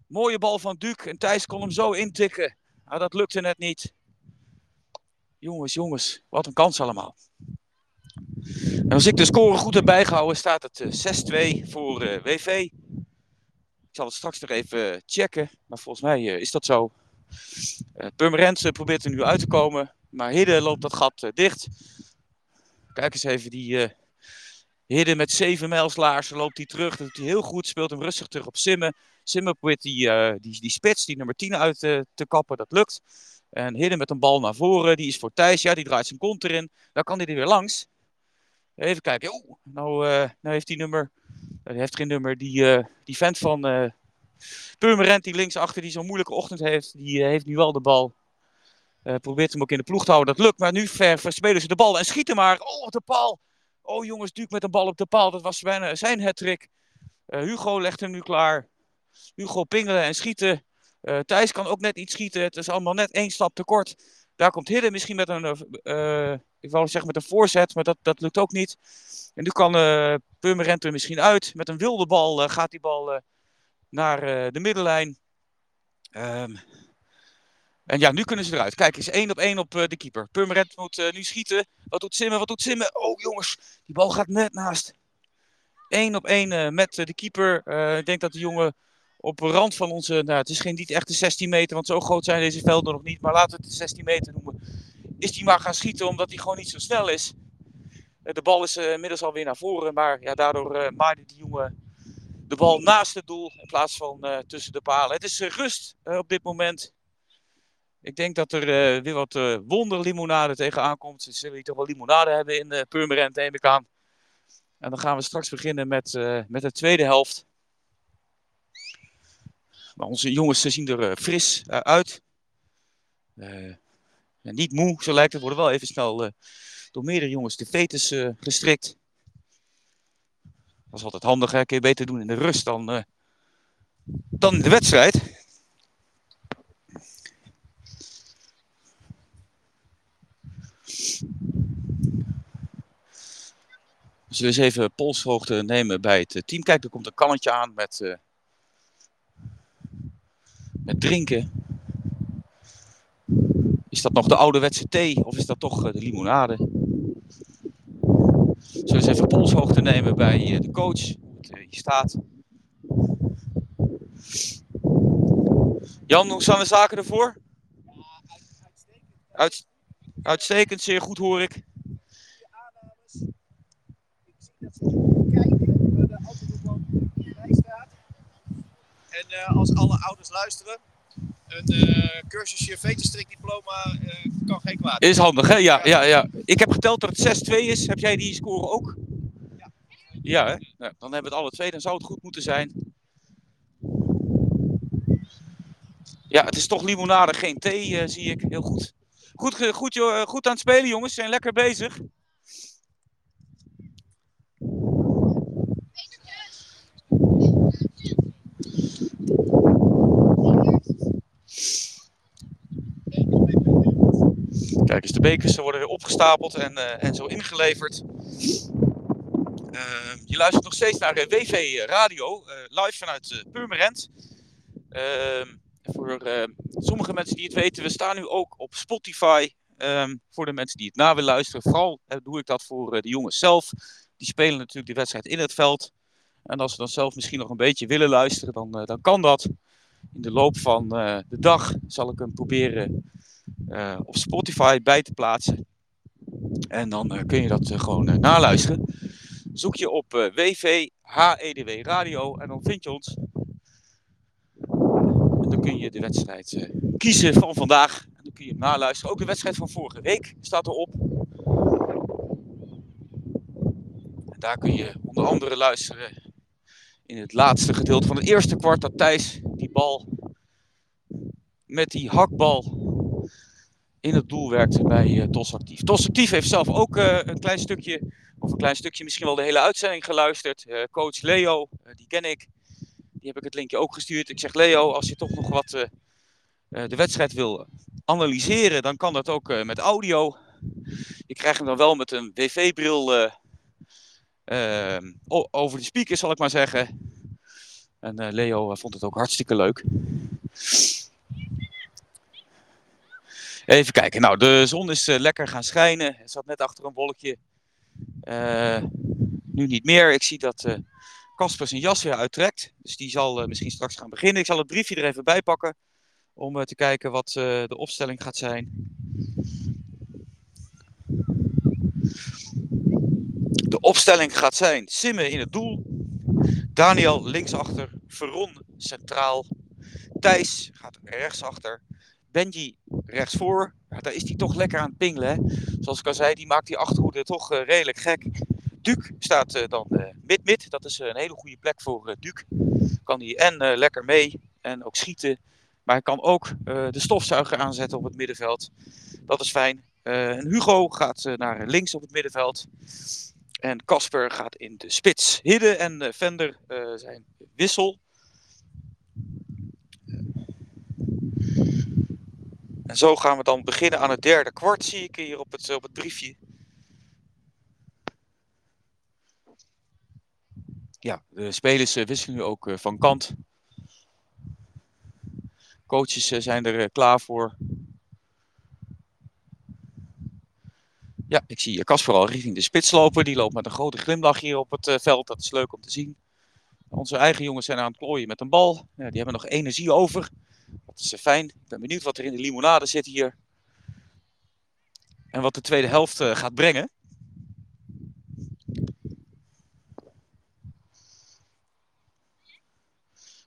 Mooie bal van Duke. En Thijs kon hem zo intikken. Nou, dat lukte net niet. Jongens, jongens. Wat een kans allemaal. En als ik de score goed heb bijgehouden, staat het 6-2 voor uh, WV. Ik zal het straks nog even checken, maar volgens mij uh, is dat zo. Uh, Purmerend probeert er nu uit te komen, maar Hidde loopt dat gat dicht. Kijk eens even, die Hidde met 7 mijlslaarzen loopt hij terug. Dat doet hij heel goed, speelt hem rustig terug op Simmen. Simmen probeert die, die, die spits, die nummer 10 uit te kappen, dat lukt. En Hidde met een bal naar voren, die is voor Thijs, ja, die draait zijn kont erin. Dan kan hij er weer langs. Even kijken. Nou, uh, nou heeft die nummer. Hij heeft geen nummer. Die, uh, die vent van uh, Purmerend, die linksachter, die zo'n moeilijke ochtend heeft. Die heeft nu wel de bal. probeert hem ook in de ploeg te houden. Dat lukt. Maar nu ver, verspelen ze de bal. En schieten maar. Oh, de paal. Oh jongens, Duke met een bal op de paal. Dat was bijna zijn hat-trick. Hugo legt hem nu klaar. Hugo pingelen en schieten. Eh, Thijs kan ook net iets schieten. Het is allemaal net één stap te kort. Daar komt Hidden misschien met een, uh, ik wou zeggen met een voorzet, maar dat, dat lukt ook niet. En nu kan uh, Purmerend er misschien uit. Met een wilde bal gaat die bal naar de middenlijn. Um, en ja, nu kunnen ze eruit. Kijk eens, één op één op de keeper. Purmerend moet nu schieten. Wat doet Simmen? Wat doet Simmen? Oh jongens, die bal gaat net naast. Eén op één met de keeper. ik denk dat de jongen op de rand van onze, nou, het is geen niet echt de 16 meter, want zo groot zijn deze velden nog niet, maar laten we het de 16 meter noemen. Is die maar gaan schieten omdat hij gewoon niet zo snel is. Eh, de bal is uh, inmiddels alweer naar voren, maar ja, daardoor uh, maaide die jongen de bal naast het doel in plaats van tussen de palen. Het is rust op dit moment. Ik denk dat er weer wat wonderlimonade tegenaan komt. Ze zullen hier toch wel limonade hebben in Purmerend, neem ik aan. En dan gaan we straks beginnen met, met de tweede helft. Maar onze jongens zien er uh, fris uh, uit. Uh, niet moe, zo lijkt het. Worden wel even snel door meerdere jongens de fetus gestrikt. Dat is altijd handig, hè? Kun je beter doen in de rust dan, dan in de wedstrijd. We zullen eens even polshoogte nemen bij het team. Kijk, er komt een kannetje aan met met drinken. Is dat nog de ouderwetse thee of is dat toch eh, de limonade? Zullen we eens even polshoogte nemen bij eh, de coach, hoe het hier staat. Jan, hoe staan de zaken ervoor? Ja, uitstekend. Uit, uitstekend, zeer goed hoor ik. aannames. Ik zie dat ze kijken, waar de auto gewoon bij staat. En uh, als alle ouders luisteren, een uh, cursusje veterstrikdiploma uh, kan geen kwaad. Is handig, hè? Ja, ja, ja. Ik heb geteld dat het 6-2 is. Heb jij die score ook? Ja. Ja, hè? Dan hebben we het alle twee. Dan zou het goed moeten zijn. Ja, het is toch limonade, geen thee, zie ik. Heel goed. Goed, goed, joh, goed aan het spelen, jongens. Zijn lekker bezig. Kijk eens, de bekers worden weer opgestapeld en, uh, en zo ingeleverd. Uh, je luistert nog steeds naar WV Radio, uh, live vanuit Purmerend. Ehm, voor sommige mensen die het weten, we staan nu ook op Spotify. Ehm, voor de mensen die het na willen luisteren, vooral doe ik dat voor de jongens zelf. Die spelen natuurlijk de wedstrijd in het veld. En als ze dan zelf misschien nog een beetje willen luisteren, dan, dan kan dat. In de loop van de dag zal ik hem proberen uh, op Spotify bij te plaatsen. En dan kun je dat gewoon naluisteren. Zoek je op WV HEDW Radio en dan vind je ons. En dan kun je de wedstrijd kiezen van vandaag. En dan kun je hem naluisteren. Ook de wedstrijd van vorige week staat erop. En daar kun je onder andere luisteren in het laatste gedeelte van het eerste kwart dat Thijs die bal met die hakbal in het doel werkte bij uh, TOS Actief. TOS Actief heeft zelf ook uh, een klein stukje, of een klein stukje, misschien wel de hele uitzending geluisterd. Uh, coach Leo, die ken ik. Die heb ik het linkje ook gestuurd. Ik zeg Leo, als je toch nog wat de wedstrijd wil analyseren, dan kan dat ook met audio. Je krijgt hem dan wel met een WV-bril over de speakers, zal ik maar zeggen. En Leo vond het ook hartstikke leuk. Even kijken. Nou, de zon is uh, lekker gaan schijnen. Het zat net achter een wolkje. Nu niet meer. Ik zie dat Casper uh, zijn jas weer uittrekt. Dus die zal misschien straks gaan beginnen. Ik zal het briefje er even bij pakken. Om te kijken wat de opstelling gaat zijn. De opstelling gaat zijn: Simme in het doel. Daniel linksachter. Veron centraal. Thijs gaat rechtsachter. Benji rechtsvoor, daar is hij toch lekker aan het pingelen. Zoals ik al zei, die maakt die achterhoede toch uh, redelijk gek. Duke staat uh, dan mid-mid. dat is een hele goede plek voor Duke. Kan hij en lekker mee en ook schieten. Maar hij kan ook de stofzuiger aanzetten op het middenveld. Dat is fijn. en Hugo gaat naar links op het middenveld. En Casper gaat in de spits. Hidde en Vender zijn wissel. En zo gaan we dan beginnen aan het derde kwart, zie ik hier op het, op het briefje. Ja, de spelers eh, wisselen nu ook eh, van kant. Coaches eh, zijn er klaar voor. Ja, ik zie Casper al richting de spits lopen. Die loopt met een grote glimlach hier op het veld. Dat is leuk om te zien. Onze eigen jongens zijn aan het klooien met een bal. Ja, die hebben nog energie over. Dat is fijn. Ik ben benieuwd wat er in de limonade zit hier. En wat de tweede helft gaat brengen.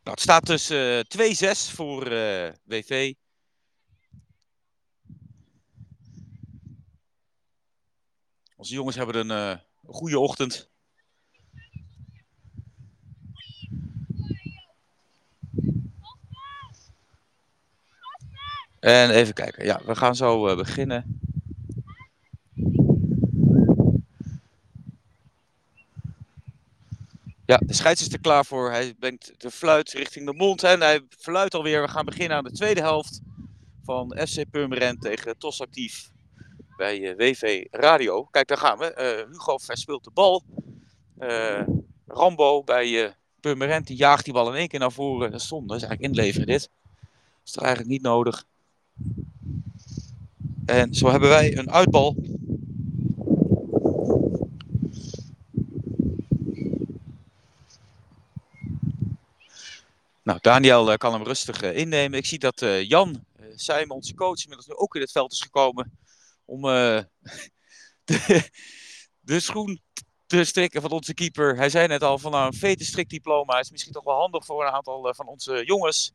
Nou, het staat dus uh, 2-6 voor WV. Onze jongens hebben een, uh, een goede ochtend. En even kijken. Ja, we gaan zo uh, beginnen. Ja, de scheids is er klaar voor. Hij brengt de fluit richting de mond en hij fluit alweer. We gaan beginnen aan de tweede helft van FC Purmerend tegen TOS Actief bij uh, eh, WV Radio. Kijk, daar gaan we. Uh, Hugo verspeelt de bal. Uh, Rambo bij Purmerend, die jaagt die bal in één keer naar voren. Dat is zonde, dat is eigenlijk inleveren dit. Dat is toch eigenlijk niet nodig. En zo hebben wij een uitbal Nou, Daniel uh, kan hem rustig uh, innemen. Ik zie dat uh, Jan uh, onze coach, inmiddels nu ook in het veld is gekomen om de, de, schoen te strikken van onze keeper. Hij zei net al van nou, een vete strikdiploma is misschien toch wel handig voor een aantal van onze jongens.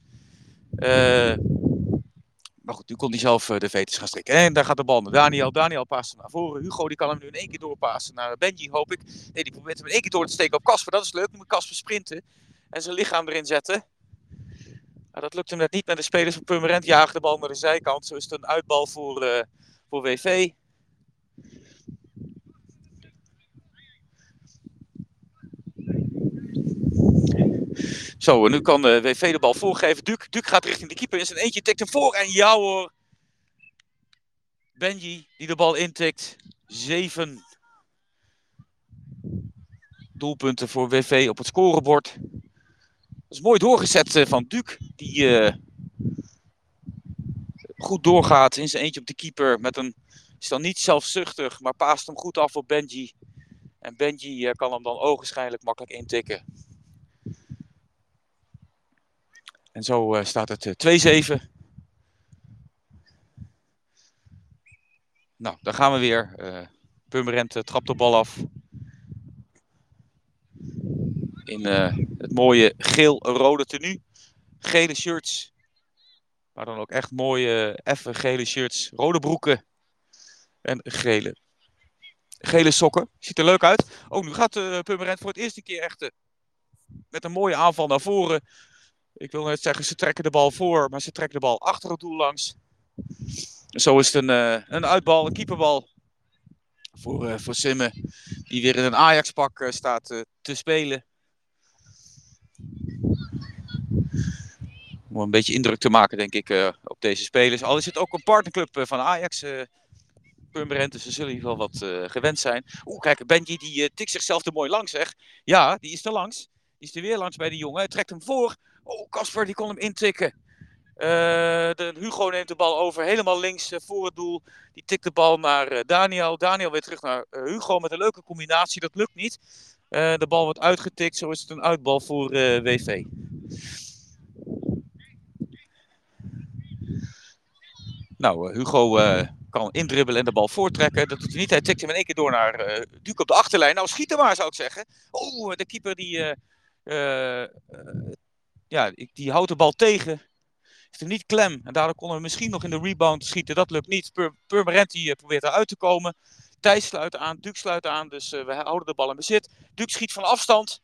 maar goed, nu kon hij zelf de vetes gaan strikken. En daar gaat de bal naar Daniel. Daniel past naar voren. Hugo die kan hem nu in één keer doorpassen naar Benji, hoop ik. Nee, die probeert hem in één keer door te steken op Casper. Dat is leuk. Nu moet Casper sprinten en zijn lichaam erin zetten. Dat lukte hem net niet. Met de spelers van Purmerend jagen de bal naar de zijkant. Zo is het een uitbal voor, voor WV. Zo, en nu kan eh, WV de bal voorgeven. Duke, Duke gaat richting de keeper in zijn eentje, tikt hem voor. En ja hoor, Benji die de bal intikt. Zeven doelpunten voor WV op het scorebord. Dat is mooi doorgezet eh, van Duke. Die uh, goed doorgaat in zijn eentje op de keeper. Met een, is dan niet zelfzuchtig, maar paast hem goed af op Benji. En Benji uh, kan hem dan ogenschijnlijk makkelijk intikken. En zo uh, staat het 2-7. Nou, dan gaan we weer. Purmerend trapt de bal af in uh, het mooie geel-rode tenue. Gele shirts. Maar dan ook echt mooie, effe gele shirts. Rode broeken. En gele, gele sokken. Ziet er leuk uit. Oh, nu gaat uh, Purmerend voor het eerste keer echt uh, met een mooie aanval naar voren. Ik wil net zeggen, ze trekken de bal voor, maar ze trekken de bal achter het doel langs. Zo is het een, uh, een uitbal, een keeperbal voor, uh, voor Simme. Die weer in een Ajax-pak staat te spelen. Om een beetje indruk te maken, denk ik, uh, op deze spelers. Al is het ook een partnerclub uh, van Ajax. Uh, Purmerend, dus ze zullen ieder geval wat gewend zijn. Oeh, kijk, Benji die tikt zichzelf er mooi langs, zeg. Ja, die is er langs. Die is er weer langs bij de jongen. Hij trekt hem voor. Oh, Casper, die kon hem intikken. Hugo neemt de bal over, helemaal links voor het doel. Die tikt de bal naar Daniel. Daniel weer terug naar Hugo met een leuke combinatie. Dat lukt niet. de bal wordt uitgetikt. Zo is het een uitbal voor WV. Nou, eh, Hugo uh, kan indribbelen en de bal voortrekken. Dat doet hij niet. Hij tikt hem in één keer door naar uh, Duke op de achterlijn. Nou, schiet hem maar, zou ik zeggen. Oh, de keeper die, uh, ja, die houdt de bal tegen. Heeft hem niet klem. En daardoor konden we misschien nog in de rebound schieten. Dat lukt niet. Pur Purmerend die probeert eruit te komen. Thijs sluit aan, Duke sluit aan. Dus we houden de bal in bezit. Duke schiet van afstand.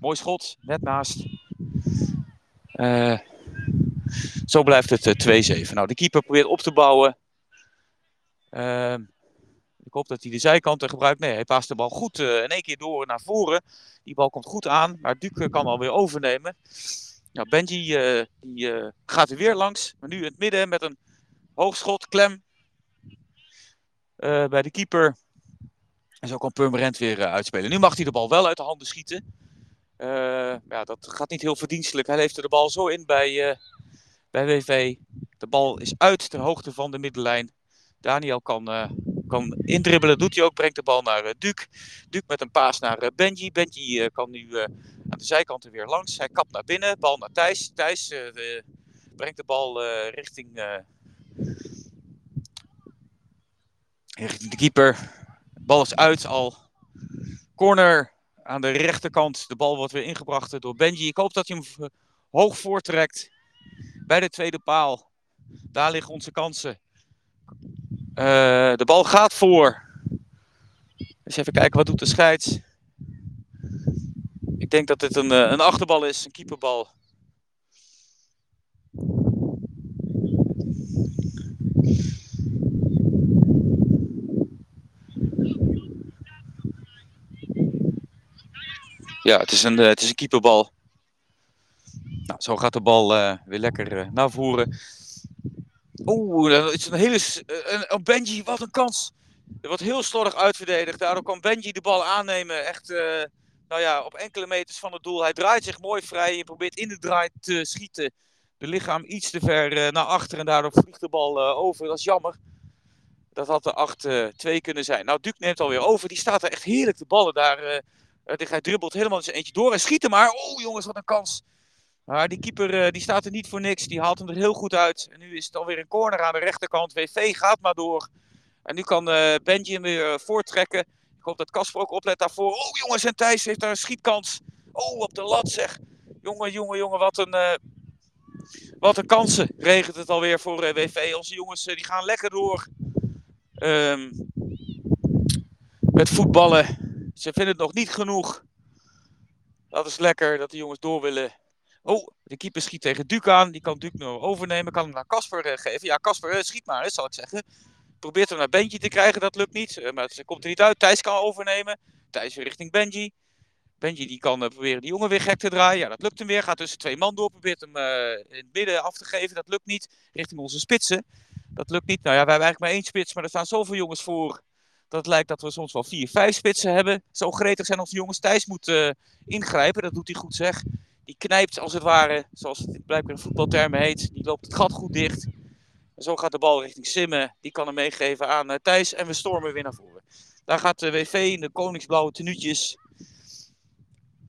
Mooi schot, net naast. Uh, zo blijft het 2-7. Eh, nou, de keeper probeert op te bouwen. Uh, ik hoop dat hij de zijkanten gebruikt. Nee, hij paast de bal goed uh, in één keer door naar voren. Die bal komt goed aan, maar Duke kan alweer overnemen. Nou, Benji uh, die, gaat er weer langs. Maar nu in het midden met een Hoogschot, klem. bij de keeper. En zo kan Purmerend weer uitspelen. Nu mag hij de bal wel uit de handen schieten. ja, dat gaat niet heel verdienstelijk. Hij leeft de bal zo in bij, bij WV. De bal is uit ter hoogte van de middenlijn. Daniel kan, uh, kan indribbelen, doet hij ook. Brengt de bal naar uh, Duke. Duke met een paas naar uh, Benji. Benji kan nu aan de zijkant er weer langs. Hij kapt naar binnen. Bal naar Thijs. Thijs brengt de bal richting, de keeper. De bal is uit al. Corner aan de rechterkant. De bal wordt weer ingebracht door Benji. Ik hoop dat hij hem hoog voortrekt bij de tweede paal. Daar liggen onze kansen. Uh, de bal gaat voor. Dus even kijken, wat doet de scheids? Ik denk dat dit een, een achterbal is, een keeperbal. Ja, het is een, het is een keeperbal. Nou, zo gaat de bal uh, weer lekker uh, naar voren. Oeh, het is een hele. Een, een Benji, wat een kans. Er wordt heel slordig uitverdedigd. Daardoor kan Benji de bal aannemen. Echt, nou ja, op enkele meters van het doel. Hij draait zich mooi vrij en probeert in de draai te schieten. De lichaam iets te ver naar achter en daardoor vliegt de bal over. Dat is jammer. Dat had de 8-2 kunnen zijn. Nou, Duke neemt alweer over. Die staat er echt heerlijk te ballen daar. hij dribbelt helemaal zijn eentje door en schiet hem maar. Oh jongens, wat een kans. Maar die keeper eh, die staat er niet voor niks. Die haalt hem er heel goed uit. En nu is het alweer een corner aan de rechterkant. WV gaat maar door. En nu kan uh, Benji hem weer uh, voortrekken. Ik hoop dat Casper ook oplet daarvoor. Oh jongens, en Thijs heeft daar een schietkans. Oh, op de lat zeg. Jongen, jongen, jongen, wat een, wat een kansen regent het alweer voor WV. Onze jongens die gaan lekker door. Um, met voetballen. Ze vinden het nog niet genoeg. Dat is lekker dat de jongens door willen. Oh, de keeper schiet tegen Duke aan. Die kan Duke nog overnemen. Kan hem naar Casper uh, geven. Ja, Casper, uh, schiet maar, zal ik zeggen. Probeert hem naar Benji te krijgen. Dat lukt niet. Uh, maar het komt er niet uit. Thijs kan overnemen. Thijs weer richting Benji. Benji die kan proberen die jongen weer gek te draaien. Ja, dat lukt hem weer. Gaat tussen twee man door. Probeert hem in het midden af te geven. Dat lukt niet. Richting onze spitsen. Dat lukt niet. Nou ja, wij hebben eigenlijk maar één spits. Maar er staan zoveel jongens voor. Dat het lijkt dat we soms wel vier, vijf spitsen hebben. Zo gretig zijn onze jongens. Thijs moet ingrijpen. Dat doet hij goed zeg. Die knijpt als het ware, zoals het blijkbaar in voetbaltermen heet. Die loopt het gat goed dicht. En zo gaat de bal richting Simmen. Die kan hem meegeven aan uh, Thijs. En we stormen weer naar voren. Daar gaat de WV in de koningsblauwe tenuutjes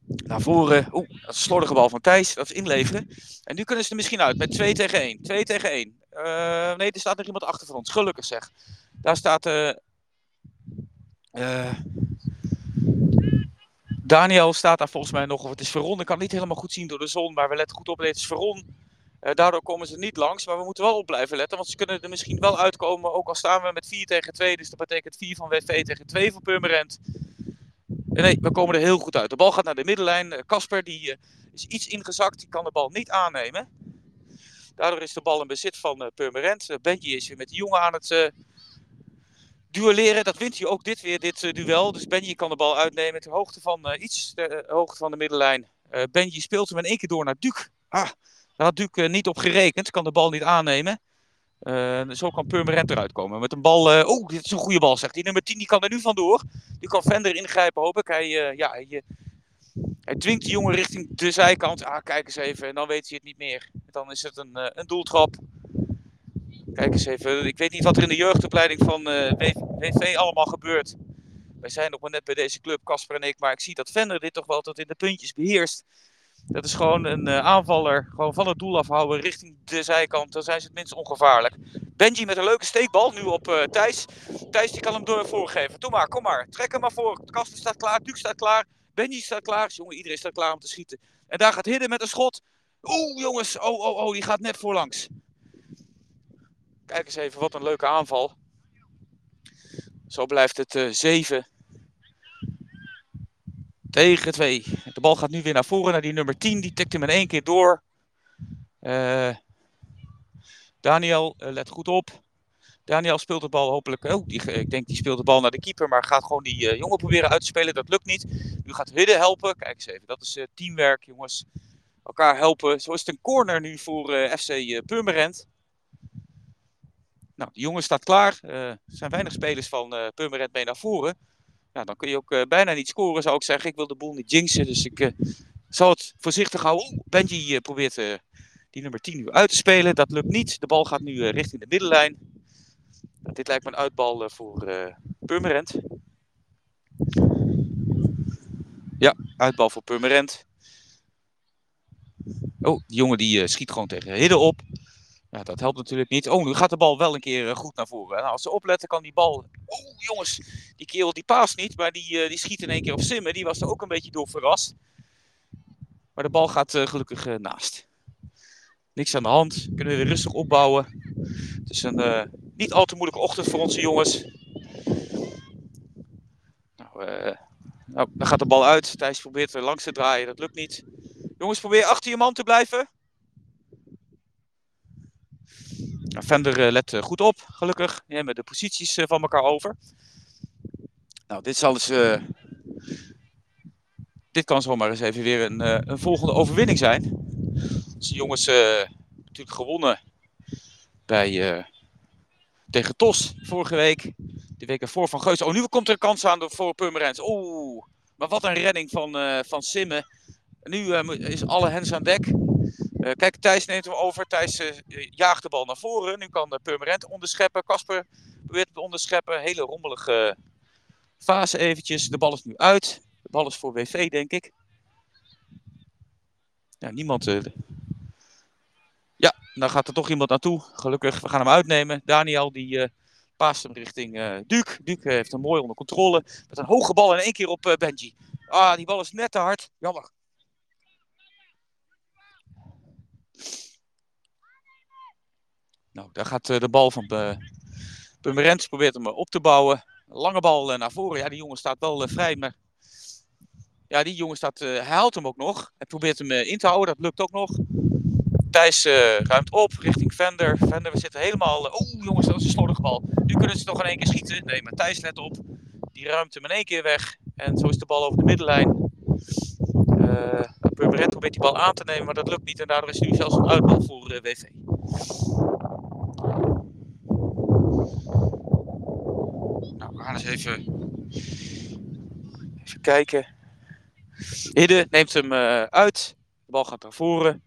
naar voren. Oeh, dat is een slordige bal van Thijs. Dat is inleveren. En nu kunnen ze er misschien uit met 2 tegen 1. 2 tegen 1. Uh, eh, nee, er staat nog iemand achter van ons. Gelukkig zeg. Daar staat... Uh, uh, Daniel staat daar volgens mij nog, of het is Veron. Ik kan niet helemaal goed zien door de zon, maar we letten goed op. Het is Veron. Uh, daardoor komen ze niet langs, maar we moeten wel op blijven letten, want ze kunnen er misschien wel uitkomen, ook al staan we met 4 tegen 2. Dus dat betekent 4 van WV tegen 2 van Purmerend. Uh, nee, we komen er heel goed uit. De bal gaat naar de middenlijn. Casper uh, die is iets ingezakt, die kan de bal niet aannemen. Daardoor is de bal in bezit van Purmerend. Benji is weer met de jongen aan het duelleren. Dat wint hij ook dit weer, dit uh, duel. Dus Benji kan de bal uitnemen ter hoogte van uh, iets, de uh, hoogte van de middenlijn. Benji speelt hem in één keer door naar Duke. Ah, daar had Duke niet op gerekend, kan de bal niet aannemen. zo kan Purmerend eruit komen. Met een bal, oh, dit is een goede bal, zegt hij. Nummer 10 die kan er nu vandoor. Nu kan Vender ingrijpen, hoop ik. Hij, ja, hij, hij dwingt de jongen richting de zijkant. Ah, kijk eens even, en dan weet hij het niet meer. Dan is het een, een doeltrap. Kijk eens even, ik weet niet wat er in de jeugdopleiding van eh, WV allemaal gebeurt. Wij zijn nog maar net bij deze club, Casper en ik, maar ik zie dat Vender dit toch wel tot in de puntjes beheerst. Dat is gewoon een uh, aanvaller, gewoon van het doel afhouden richting de zijkant. Dan zijn ze het minst ongevaarlijk. Benji met een leuke steekbal, nu op uh, Thijs. Thijs die kan hem door voorgeven. Doe maar, kom maar. Trek hem maar voor. Casper staat klaar, Duke staat klaar. Benji staat klaar. Jongen, iedereen staat klaar om te schieten. En daar gaat Hidden met een schot. Oeh, jongens. Oh, oh, oh, die gaat net voorlangs. Kijk eens even, wat een leuke aanval. Zo blijft het uh, 7 tegen 2. De bal gaat nu weer naar voren, naar die nummer 10. Die tikt hem in één keer door. Uh, Daniel, uh, let goed op. Daniel speelt de bal hopelijk. Oh, die, ik denk die speelt de bal naar de keeper, maar gaat gewoon die jongen proberen uit te spelen. Dat lukt niet. Nu gaat Hidde helpen. Kijk eens even, dat is teamwerk, jongens. Elkaar helpen. Zo is het een corner nu voor FC Purmerend. Nou, de jongen staat klaar. Eh, er zijn weinig spelers van uh, Purmerend mee naar voren. Ja, dan kun je ook uh, bijna niet scoren, zou ik zeggen. Ik wil de boel niet jinxen, dus ik zal het voorzichtig houden. Oh, Benji probeert die nummer 10 nu uit te spelen. Dat lukt niet. De bal gaat nu richting de middenlijn. Nou, dit lijkt me een uitbal voor Purmerend. Ja, uitbal voor Purmerend. Oh, die jongen die schiet gewoon tegen Hidden op. Ja, dat helpt natuurlijk niet. Oh, nu gaat de bal wel een keer eh, goed naar voren. Nou, als ze opletten, kan die bal. Oh, jongens, die kerel die paast niet, maar die, uh, die schiet in één keer op Simmen. Die was er ook een beetje door verrast. Maar de bal gaat uh, gelukkig naast. Niks aan de hand. Kunnen we weer rustig opbouwen. Het is een niet al te moeilijke ochtend voor onze jongens. Nou, nou, dan gaat de bal uit. Thijs probeert er langs te draaien. Dat lukt niet. Jongens, probeer achter je man te blijven. Eh, let eh, goed op, gelukkig. Die hebben de posities eh, van elkaar over. Nou, dit zal dus. dit kan zomaar eens even weer een, een volgende overwinning zijn. de jongens natuurlijk gewonnen bij, tegen Tos vorige week. De week ervoor van Geus. Oh, nu komt er een kans aan voor Purmerends. Oeh, maar wat een redding van, uh, van Simmen. Nu is alle hens aan dek. Uh, kijk, Thijs neemt hem over. Thijs uh, jaagt de bal naar voren. Nu kan de Purmerend onderscheppen. Kasper probeert te onderscheppen. Hele rommelige fase eventjes. De bal is nu uit. De bal is voor WV, denk ik. Ja, niemand... Uh... Ja, dan gaat er toch iemand naartoe. Gelukkig, we gaan hem uitnemen. Daniel, die paast hem richting uh, Duke. Duke heeft hem mooi onder controle. Met een hoge bal in één keer op Benji. Ah, die bal is net te hard. Jammer. Nou, daar gaat eh, de bal van uh, Pummerens. Probeert hem op te bouwen. Lange bal eh, naar voren. Ja, die jongen staat wel vrij. Maar ja, die jongen staat. hij haalt hem ook nog. Hij probeert hem in te houden. Dat lukt ook nog. Thijs ruimt op richting Vender. Vender, we zitten helemaal. oh, jongens, dat is een slordige bal. Nu kunnen ze nog in één keer schieten. Nee, maar Thijs let op. Die ruimt hem in één keer weg. En zo is de bal over de middenlijn. Uh, probeert die bal aan te nemen, maar dat lukt niet. En daardoor is nu zelfs een uitbal voor uh, WV. Nou, we gaan eens even, even kijken. Hidde neemt hem uh, uit. De bal gaat naar voren.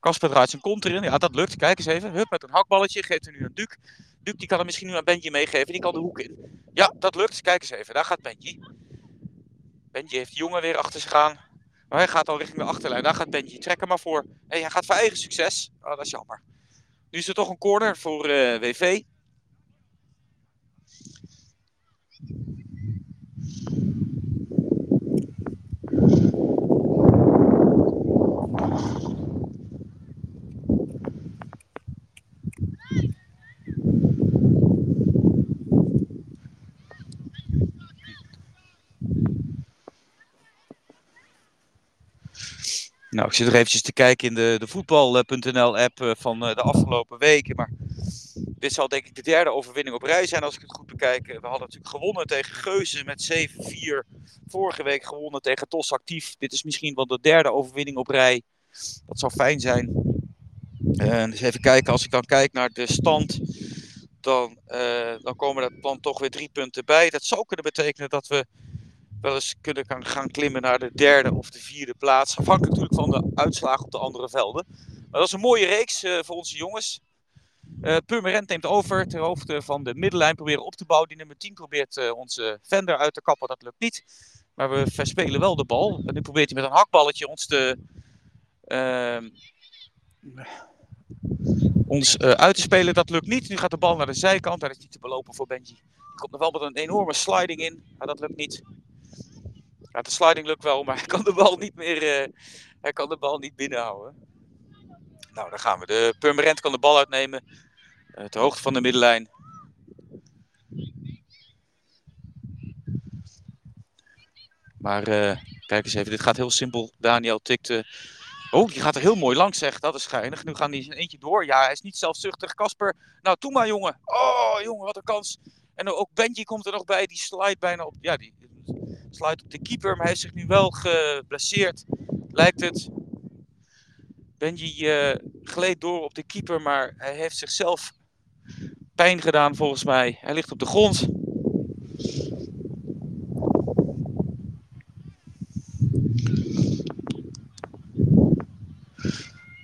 Kasper uh, draait zijn kont erin. Ja, dat lukt. Kijk eens even. Hup, met een hakballetje. Geeft er nu een Duke. Duke die kan hem misschien nu aan Benji meegeven. Die kan de hoek in. Ja, dat lukt. Kijk eens even. Daar gaat Benji. Benji heeft de jongen weer achter zich aan. Maar hij gaat al richting de achterlijn. Daar gaat Benji. Trek hem maar voor. Hij gaat voor eigen succes. Oh, dat is jammer. Nu is er toch een corner voor eh, WV. Nou, ik zit er eventjes te kijken in de, de voetbal.nl app eh, van eh, de afgelopen weken. Maar dit zal denk ik de derde overwinning op rij zijn als ik het goed bekijk. We hadden natuurlijk gewonnen tegen Geuzen met 7-4. Vorige week gewonnen tegen TOS Actief. Dit is misschien wel de derde overwinning op rij. Dat zou fijn zijn. Uh, dus even kijken, als ik dan kijk naar de stand, dan, dan komen er dan toch weer drie punten bij. Dat zou kunnen betekenen dat we wel eens kunnen gaan klimmen naar de derde of de vierde plaats. Afhankelijk natuurlijk van de uitslagen op de andere velden. Maar dat is een mooie reeks uh, voor onze jongens. Uh, Purmerend neemt over ter hoogte van de middenlijn. Proberen op te bouwen. Die nummer 10 probeert uh, onze Vender uit te kappen. Dat lukt niet. Maar we verspelen wel de bal. Nu probeert hij met een hakballetje ons te. Uh, ons uit te spelen. Dat lukt niet. Nu gaat de bal naar de zijkant. Daar is niet te belopen voor Benji. Komt nog wel met een enorme sliding in. Maar dat lukt niet. Ja, de sliding lukt wel, maar hij kan de bal niet meer. Uh, hij kan de bal niet binnenhouden. Nou, daar gaan we. De Purmerend kan de bal uitnemen. Uh, ter hoogte van de middenlijn. Maar uh, kijk eens even, dit gaat heel simpel. Daniel tikt. Oh, die gaat er heel mooi langs, zeg. Dat is schijnig. Nu gaan die een eentje door. Ja, hij is niet zelfzuchtig. Kasper, nou, toe maar, jongen. Oh, jongen, wat een kans. En ook Benji komt er nog bij. Die slide bijna op. Ja, die, sluit op de keeper, maar hij heeft zich nu wel geblesseerd, lijkt het. Benji uh, gleed door op de keeper, maar hij heeft zichzelf pijn gedaan volgens mij. Hij ligt op de grond.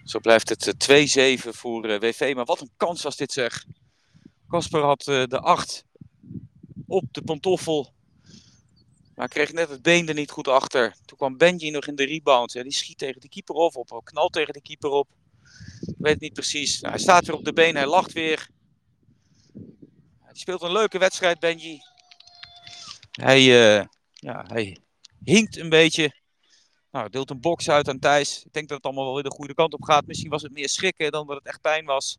Zo blijft het 2-7 voor uh, WV. Maar wat een kans was dit zeg. Kasper had de 8 op de pantoffel. Maar kreeg net het been er niet goed achter. Toen kwam Benji nog in de rebound. Ja, die schiet tegen de keeper op, of knalt tegen de keeper op. Ik weet het niet precies. Nou, hij staat weer op de been, hij lacht weer. Hij speelt een leuke wedstrijd, Benji. Hij, uh, ja, hij hinkt een beetje. Nou, deelt een box uit aan Thijs. Ik denk dat het allemaal wel weer de goede kant op gaat. Misschien was het meer schrikken dan dat het echt pijn was.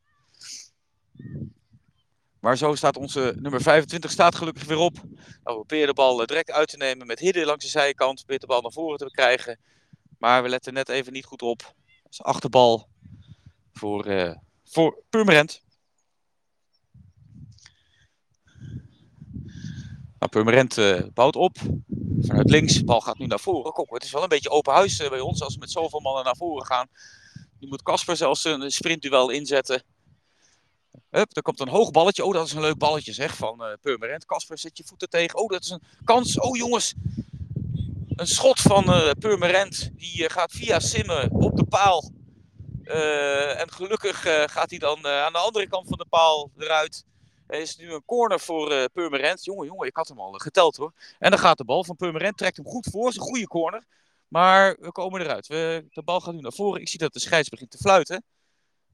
Maar zo staat onze nummer 25 staat gelukkig weer op. Nou, we proberen de bal eh, direct uit te nemen met Hidden langs de zijkant. Proberen de bal naar voren te krijgen. Maar we letten net even niet goed op. Dat is achterbal voor, uh, voor Purmerend. Nou, Purmerend uh, bouwt op. Vanuit links. De bal gaat nu naar voren. Kom, het is wel een beetje open huis bij ons als we met zoveel mannen naar voren gaan. Nu moet Casper zelfs een sprintduel inzetten. Hup, er komt een hoog balletje. Oh, dat is een leuk balletje zeg van uh, Purmerend. Kasper, zet je voeten tegen. Oh, dat is een kans. Oh, jongens. Een schot van uh, Purmerend. Die uh, gaat via Simmen op de paal. en gelukkig gaat hij dan aan de andere kant van de paal eruit. Er is nu een corner voor Purmerend. Jongen, jongen, ik had hem al geteld hoor. En dan gaat de bal van Purmerend. Trekt hem goed voor. Het is een goede corner. Maar we komen eruit. We, de bal gaat nu naar voren. Ik zie dat de scheids begint te fluiten.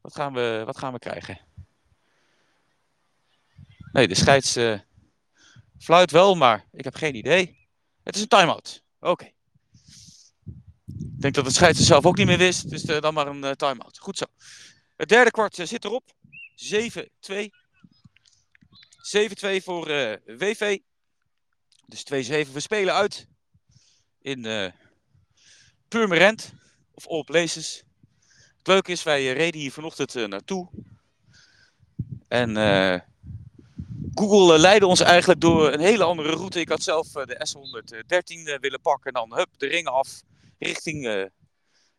Wat gaan we, wat gaan we krijgen? Nee, de scheids uh, fluit wel, maar ik heb geen idee. Het is een time-out. Oké. Ik denk dat de scheids er zelf ook niet meer wist, dus uh, dan maar een uh, time-out. Goed zo. Het derde kwart zit erop. 7-2. 7-2 voor WV. Dus 2-7. We spelen uit in Purmerend, of All Places. Het leuke is, wij reden hier vanochtend naartoe. En Google leidde ons eigenlijk door een hele andere route. Ik had zelf de S113 willen pakken en dan hup, de ringen af richting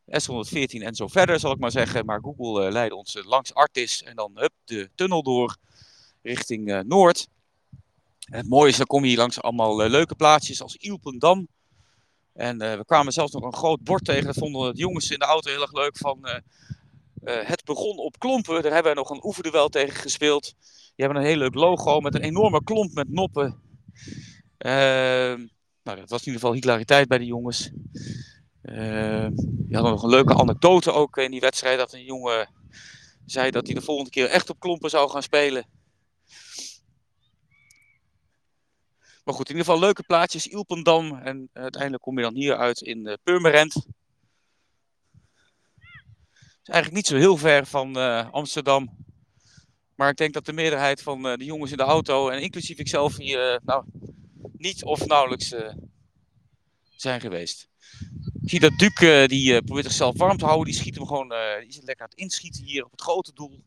S114 en zo verder, zal ik maar zeggen. Maar Google leidde ons langs Artis en dan hup, de tunnel door richting Noord. Het mooie is, dan kom je hier langs allemaal leuke plaatsjes als Ilpendam. En we kwamen zelfs nog een groot bord tegen. Dat vonden de jongens in de auto heel erg leuk. Van, het begon op klompen. Daar hebben we nog een oefenduel tegen gespeeld. Die hebben een heel leuk logo met een enorme klomp met noppen. Uh, nou, dat was in ieder geval hilariteit bij de jongens. Uh, die hadden nog een leuke anekdote ook in die wedstrijd. Dat een jongen zei dat hij de volgende keer echt op klompen zou gaan spelen. Maar goed, in ieder geval leuke plaatjes. Ilpendam. En uiteindelijk kom je dan hier uit in uh, Purmerend. Is eigenlijk niet zo heel ver van uh, Amsterdam. Maar ik denk dat de meerderheid van uh, de jongens in de auto, en inclusief ikzelf, hier uh, nou, niet of nauwelijks uh, zijn geweest. Ik zie dat Duke, die probeert zichzelf warm te houden. Die schiet hem gewoon, die is lekker aan het inschieten hier op het grote doel.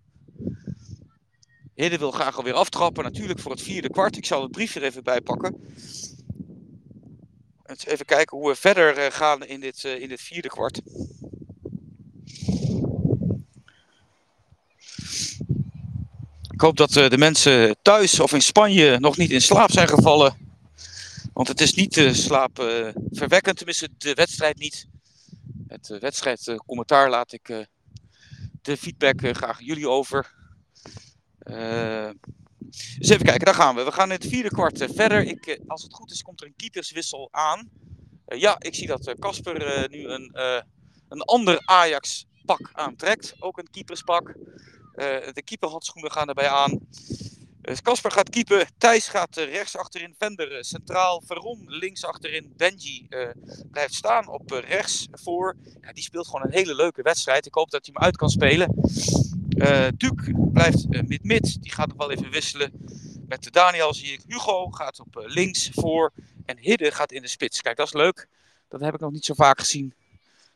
Hidde wil graag alweer aftrappen, natuurlijk voor het vierde kwart. Ik zal het briefje er even bij pakken. Even kijken hoe we verder gaan in dit, in dit vierde kwart. Ik hoop dat de mensen thuis of in Spanje nog niet in slaap zijn gevallen. Want het is niet uh, slaapverwekkend, uh, tenminste de wedstrijd niet. Het wedstrijdcommentaar laat ik de feedback graag jullie over. dus even kijken, daar gaan we. We gaan in het vierde kwart verder. Ik, als het goed is, komt er een keeperswissel aan. ja, ik zie dat Casper nu een, een ander Ajax-pak aantrekt. Ook een keeperspak. Uh, de keeperhandschoenen gaan erbij aan. Casper gaat keepen. Thijs gaat uh, rechts achterin. Vender uh, centraal. Veron links achterin. Benji blijft staan op rechts voor. Ja, die speelt gewoon een hele leuke wedstrijd. Ik hoop dat hij hem uit kan spelen. Duke blijft mid-mid. Die gaat nog wel even wisselen. Met de Daniel zie ik. Hugo gaat op links voor. En Hidde gaat in de spits. Kijk, dat is leuk. Dat heb ik nog niet zo vaak gezien.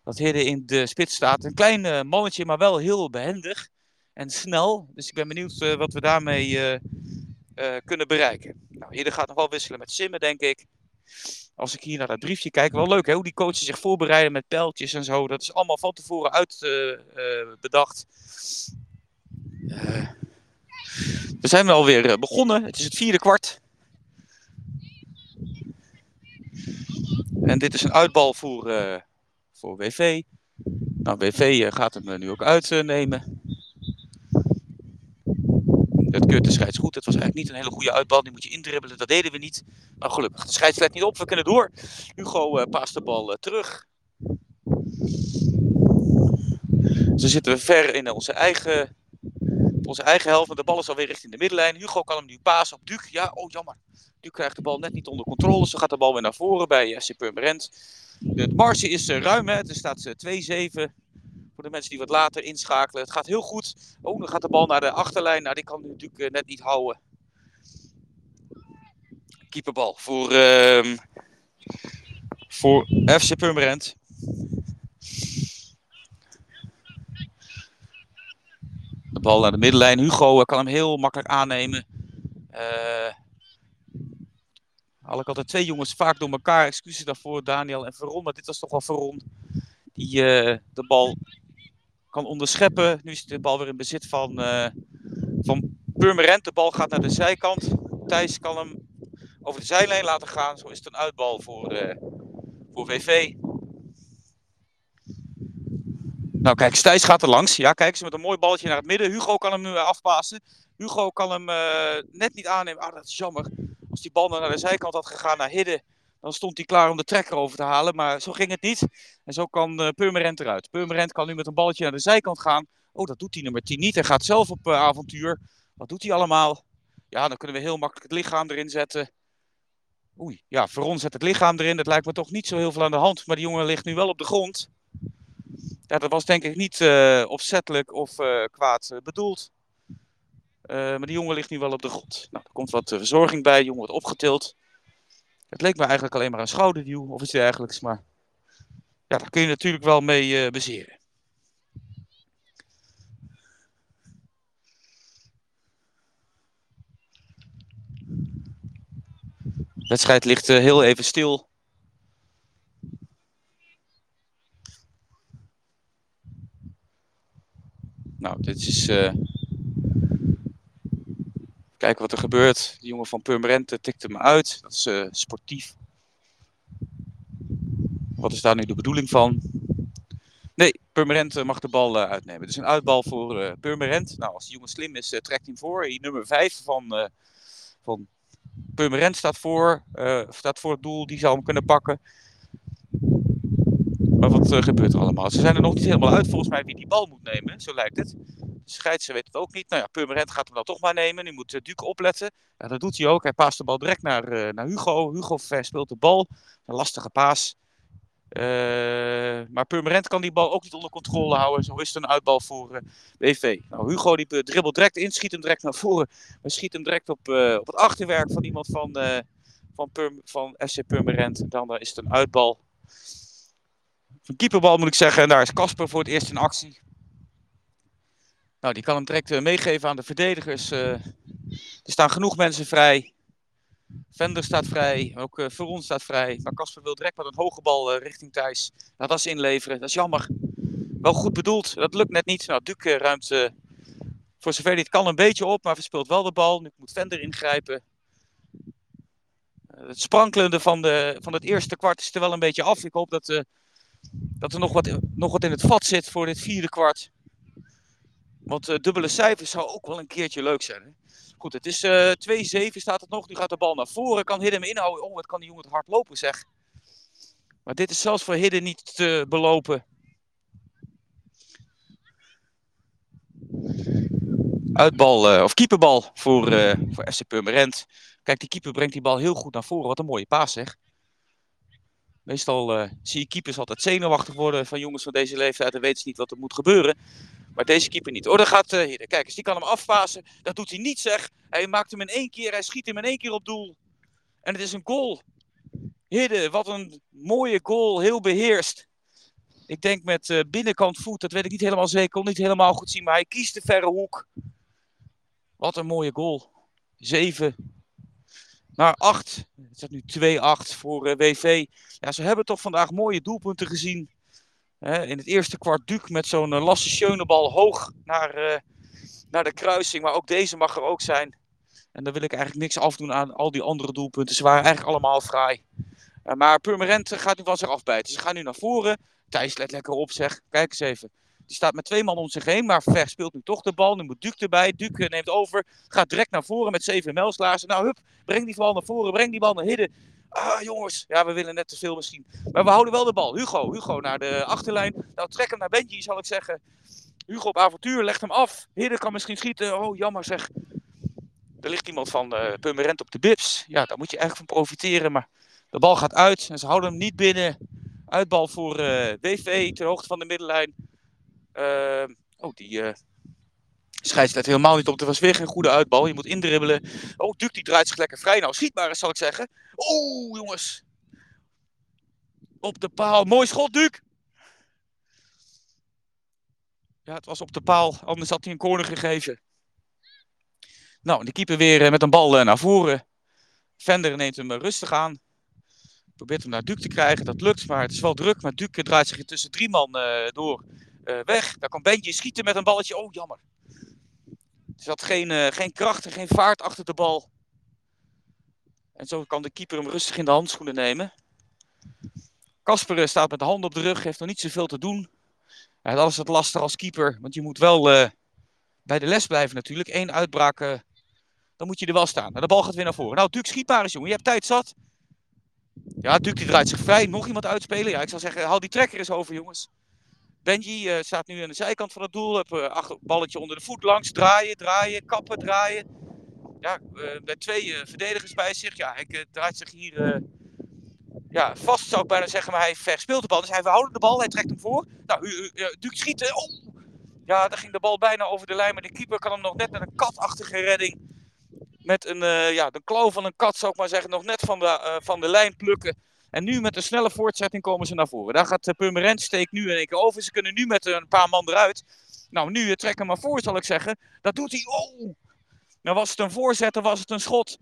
Dat Hidde in de spits staat. Een klein mannetje, maar wel heel behendig en snel. Dus ik ben benieuwd uh, wat we daarmee uh, uh, kunnen bereiken. Nou, hier gaat nog wel wisselen met Simmen, denk ik. als ik hier naar dat briefje kijk, wel leuk hè, hoe die coaches zich voorbereiden met pijltjes en zo. Dat is allemaal van tevoren uit bedacht. Uh, we zijn alweer begonnen. Het is het vierde kwart. En dit is een uitbal voor, voor WV. Nou, WV gaat hem nu ook uitnemen. Het keurt de scheids goed. Het was eigenlijk niet een hele goede uitbal. Die moet je indribbelen. Dat deden we niet. Maar gelukkig, de scheids let niet op. We kunnen door. Hugo uh, paast de bal uh, terug. Zo zitten we ver in onze eigen, onze eigen helft. De bal is alweer richting de middenlijn. Hugo kan hem nu pasen op Duc. Ja, oh jammer. Duc krijgt de bal net niet onder controle. Zo gaat de bal weer naar voren bij FC Purmerend. De marge is ruim. Hè. Er staat 2-7 voor de mensen die wat later inschakelen. Het gaat heel goed. Oh, dan gaat de bal naar de achterlijn. Nou, die kan natuurlijk net niet houden. Keeperbal voor, uh, voor FC Purmerend. De bal naar de middenlijn. Hugo kan hem heel makkelijk aannemen. Uh, had ik altijd twee jongens vaak door elkaar. Excuses daarvoor, Daniel en Veron. Maar dit was toch wel Veron. Die de bal kan onderscheppen. Nu is de bal weer in bezit van, uh, van Purmerend. De bal gaat naar de zijkant. Thijs kan hem over de zijlijn laten gaan. Zo is het een uitbal voor, uh, voor VV. Nou kijk, Stijs gaat er langs. Ja, kijk ze met een mooi balletje naar het midden. Hugo kan hem nu afpassen. Hugo kan hem net niet aannemen. Ah, dat is jammer. Als die bal naar de zijkant had gegaan naar Hidden, dan stond hij klaar om de trekker over te halen. Maar zo ging het niet. En zo kan uh, Purmerend eruit. Purmerend kan nu met een balletje naar de zijkant gaan. Oh, dat doet hij nummer 10 niet. Hij gaat zelf op uh, avontuur. Wat doet hij allemaal? Ja, dan kunnen we heel makkelijk het lichaam erin zetten. Oei, ja, Veron zet het lichaam erin. Dat lijkt me toch niet zo heel veel aan de hand. Maar die jongen ligt nu wel op de grond. Ja, dat was denk ik niet uh, opzettelijk of kwaad bedoeld. maar die jongen ligt nu wel op de grond. Nou, er komt wat verzorging bij. De jongen wordt opgetild. Het leek me eigenlijk alleen maar een schouderduw of iets dergelijks. Maar ja, daar kun je natuurlijk wel mee bezeren. De wedstrijd ligt uh, heel even stil. Nou, dit is. Uh... Kijken wat er gebeurt. De jongen van Purmerend tikt hem uit. Dat is uh, sportief. Wat is daar nu de bedoeling van? Nee, Purmerend mag de bal uitnemen. Het is een uitbal voor Purmerend. Nou, als die jongen slim is, trekt hij voor. Die nummer 5 van, van Purmerend staat voor, uh, staat voor het doel, die zou hem kunnen pakken. Maar wat uh, gebeurt er allemaal? Ze zijn er nog niet helemaal uit volgens mij wie die bal moet nemen, zo lijkt het. De scheidsrechter weet het ook niet. Nou ja, Purmerend gaat hem dan toch maar nemen. Nu moet uh, Duke opletten. Ja, dat doet hij ook. Hij paast de bal direct naar, naar Hugo. Hugo verspeelt de bal. Een lastige paas. Uh, maar Purmerend kan die bal ook niet onder controle houden. Zo is het een uitbal voor uh, BV. Nou, Hugo die dribbelt direct in, schiet hem direct naar voren. Maar schiet hem direct op, op het achterwerk van iemand van, van, Purm, van SC Purmerend. Dan is het een uitbal. Een keeperbal moet ik zeggen. En daar is Casper voor het eerst in actie. Nou, die kan hem direct meegeven aan de verdedigers. er staan genoeg mensen vrij. Vender staat vrij, ook uh, Veron staat vrij. Maar Casper wil direct met een hoge bal richting Thijs. Dat is inleveren, dat is jammer. Wel goed bedoeld, dat lukt net niet. Nou, uh, ruimt voor zover hij het kan een beetje op, maar verspeelt wel de bal. Nu moet Vender ingrijpen. het sprankelende van, de, van het eerste kwart is er wel een beetje af. Ik hoop dat, dat er nog wat, nog wat in het vat zit voor dit vierde kwart. Want dubbele cijfers zou ook wel een keertje leuk zijn. Hè? Goed, het is uh, 2-7 staat het nog. Nu gaat de bal naar voren. Kan Hidden hem inhouden. Oh, wat kan die jongen hard lopen, zeg. Maar dit is zelfs voor Hidden niet te belopen. Uitbal, uh, of keeperbal voor, voor FC Purmerend. Kijk, die keeper brengt die bal heel goed naar voren. Wat een mooie paas, zeg. Meestal zie je keepers altijd zenuwachtig worden van jongens van deze leeftijd. Dan weten ze niet wat er moet gebeuren. Maar deze keeper niet. Oh, daar gaat uh, Kijk eens, die kan hem afpassen. Dat doet hij niet, zeg. Hij maakt hem in één keer. Hij schiet hem in één keer op doel. En het is een goal. Hidde, wat een mooie goal. Heel beheerst. Ik denk met uh, binnenkant voet. Dat weet ik niet helemaal zeker. Kon niet helemaal goed zien. Maar hij kiest de verre hoek. Wat een mooie goal. 7. naar 8. Het staat nu 2-8 voor uh, WV. Ja, ze hebben toch vandaag mooie doelpunten gezien. In het eerste kwart Duc met zo'n uh, Lasse Schönebal hoog naar, uh, naar de kruising. Maar ook deze mag er ook zijn. En dan wil ik eigenlijk niks afdoen aan al die andere doelpunten. Ze waren eigenlijk allemaal fraai. Uh, maar Purmerend gaat nu van zich afbijten. Ze gaan nu naar voren. Thijs let lekker op zeg. Kijk eens even. Die staat met twee man om zich heen, maar Ver speelt nu toch de bal. Nu moet Duc erbij. Duc neemt over. Gaat direct naar voren met zeven Melslaarzen. Nou, hup, breng die bal naar voren. Breng die bal naar Hidden. Ah, jongens. Ja, we willen net te veel misschien. Maar we houden wel de bal. Hugo, Hugo naar de achterlijn. Nou, trek hem naar Benji, zal ik zeggen. Hugo op avontuur, legt hem af. Hidden kan misschien schieten. Oh, jammer zeg. Er ligt iemand van uh, Purmerend op de bips. Ja, daar moet je eigenlijk van profiteren. Maar de bal gaat uit en ze houden hem niet binnen. Uitbal voor uh, WV ter hoogte van de middenlijn. Uh, oh, die uh, scheidsrechter helemaal niet op. Er was weer geen goede uitbal. Je moet indribbelen. Oh, Duc die draait zich lekker vrij. Nou, schiet maar eens, zal ik zeggen. Oh, jongens. Op de paal. Mooi schot, Duc. Ja, het was op de paal. Anders had hij een corner gegeven. Nou, de keeper weer met een bal naar voren. Vender neemt hem rustig aan. Probeert hem naar Duc te krijgen. Dat lukt, maar het is wel druk. Maar Duc draait zich tussen drie man door weg. Daar kan Benji schieten met een balletje. Oh, jammer. Zat geen, uh, geen kracht en geen vaart achter de bal. En zo kan de keeper hem rustig in de handschoenen nemen. Kasper staat met de hand op de rug, heeft nog niet zoveel te doen. Ja, dat is het lastig als keeper, want je moet wel uh, bij de les blijven natuurlijk. Eén uitbraak, dan moet je er wel staan. Nou, de bal gaat weer naar voren. Nou, Duc, schiet maar eens, jongen. Je hebt tijd zat. Ja, Duc die draait zich vrij. Nog iemand uitspelen? Ja, ik zou zeggen, haal die trekker eens over, jongens. Benji uh, staat nu aan de zijkant van het doel. Heb uh, achter, balletje onder de voet langs. Draaien, draaien, kappen, draaien. Ja, uh, met twee verdedigers bij zich. Ja, hij draait zich hier ja, vast, zou ik bijna zeggen. Maar hij verspeelt de bal. Dus hij verhoudt de bal. Hij trekt hem voor. Nou, Duc schieten. Oh! Ja, daar ging de bal bijna over de lijn. Maar de keeper kan hem nog net met een katachtige redding. Met een, ja, de klauw van een kat, zou ik maar zeggen. Nog net van de, van de lijn plukken. En nu met een snelle voortzetting komen ze naar voren. Daar gaat Purmerend steekt nu in één keer over. Ze kunnen nu met een paar man eruit. Nou, nu trek hem maar voor, zal ik zeggen. Dat doet hij. Oh! Nou, was het een voorzet of was het een schot?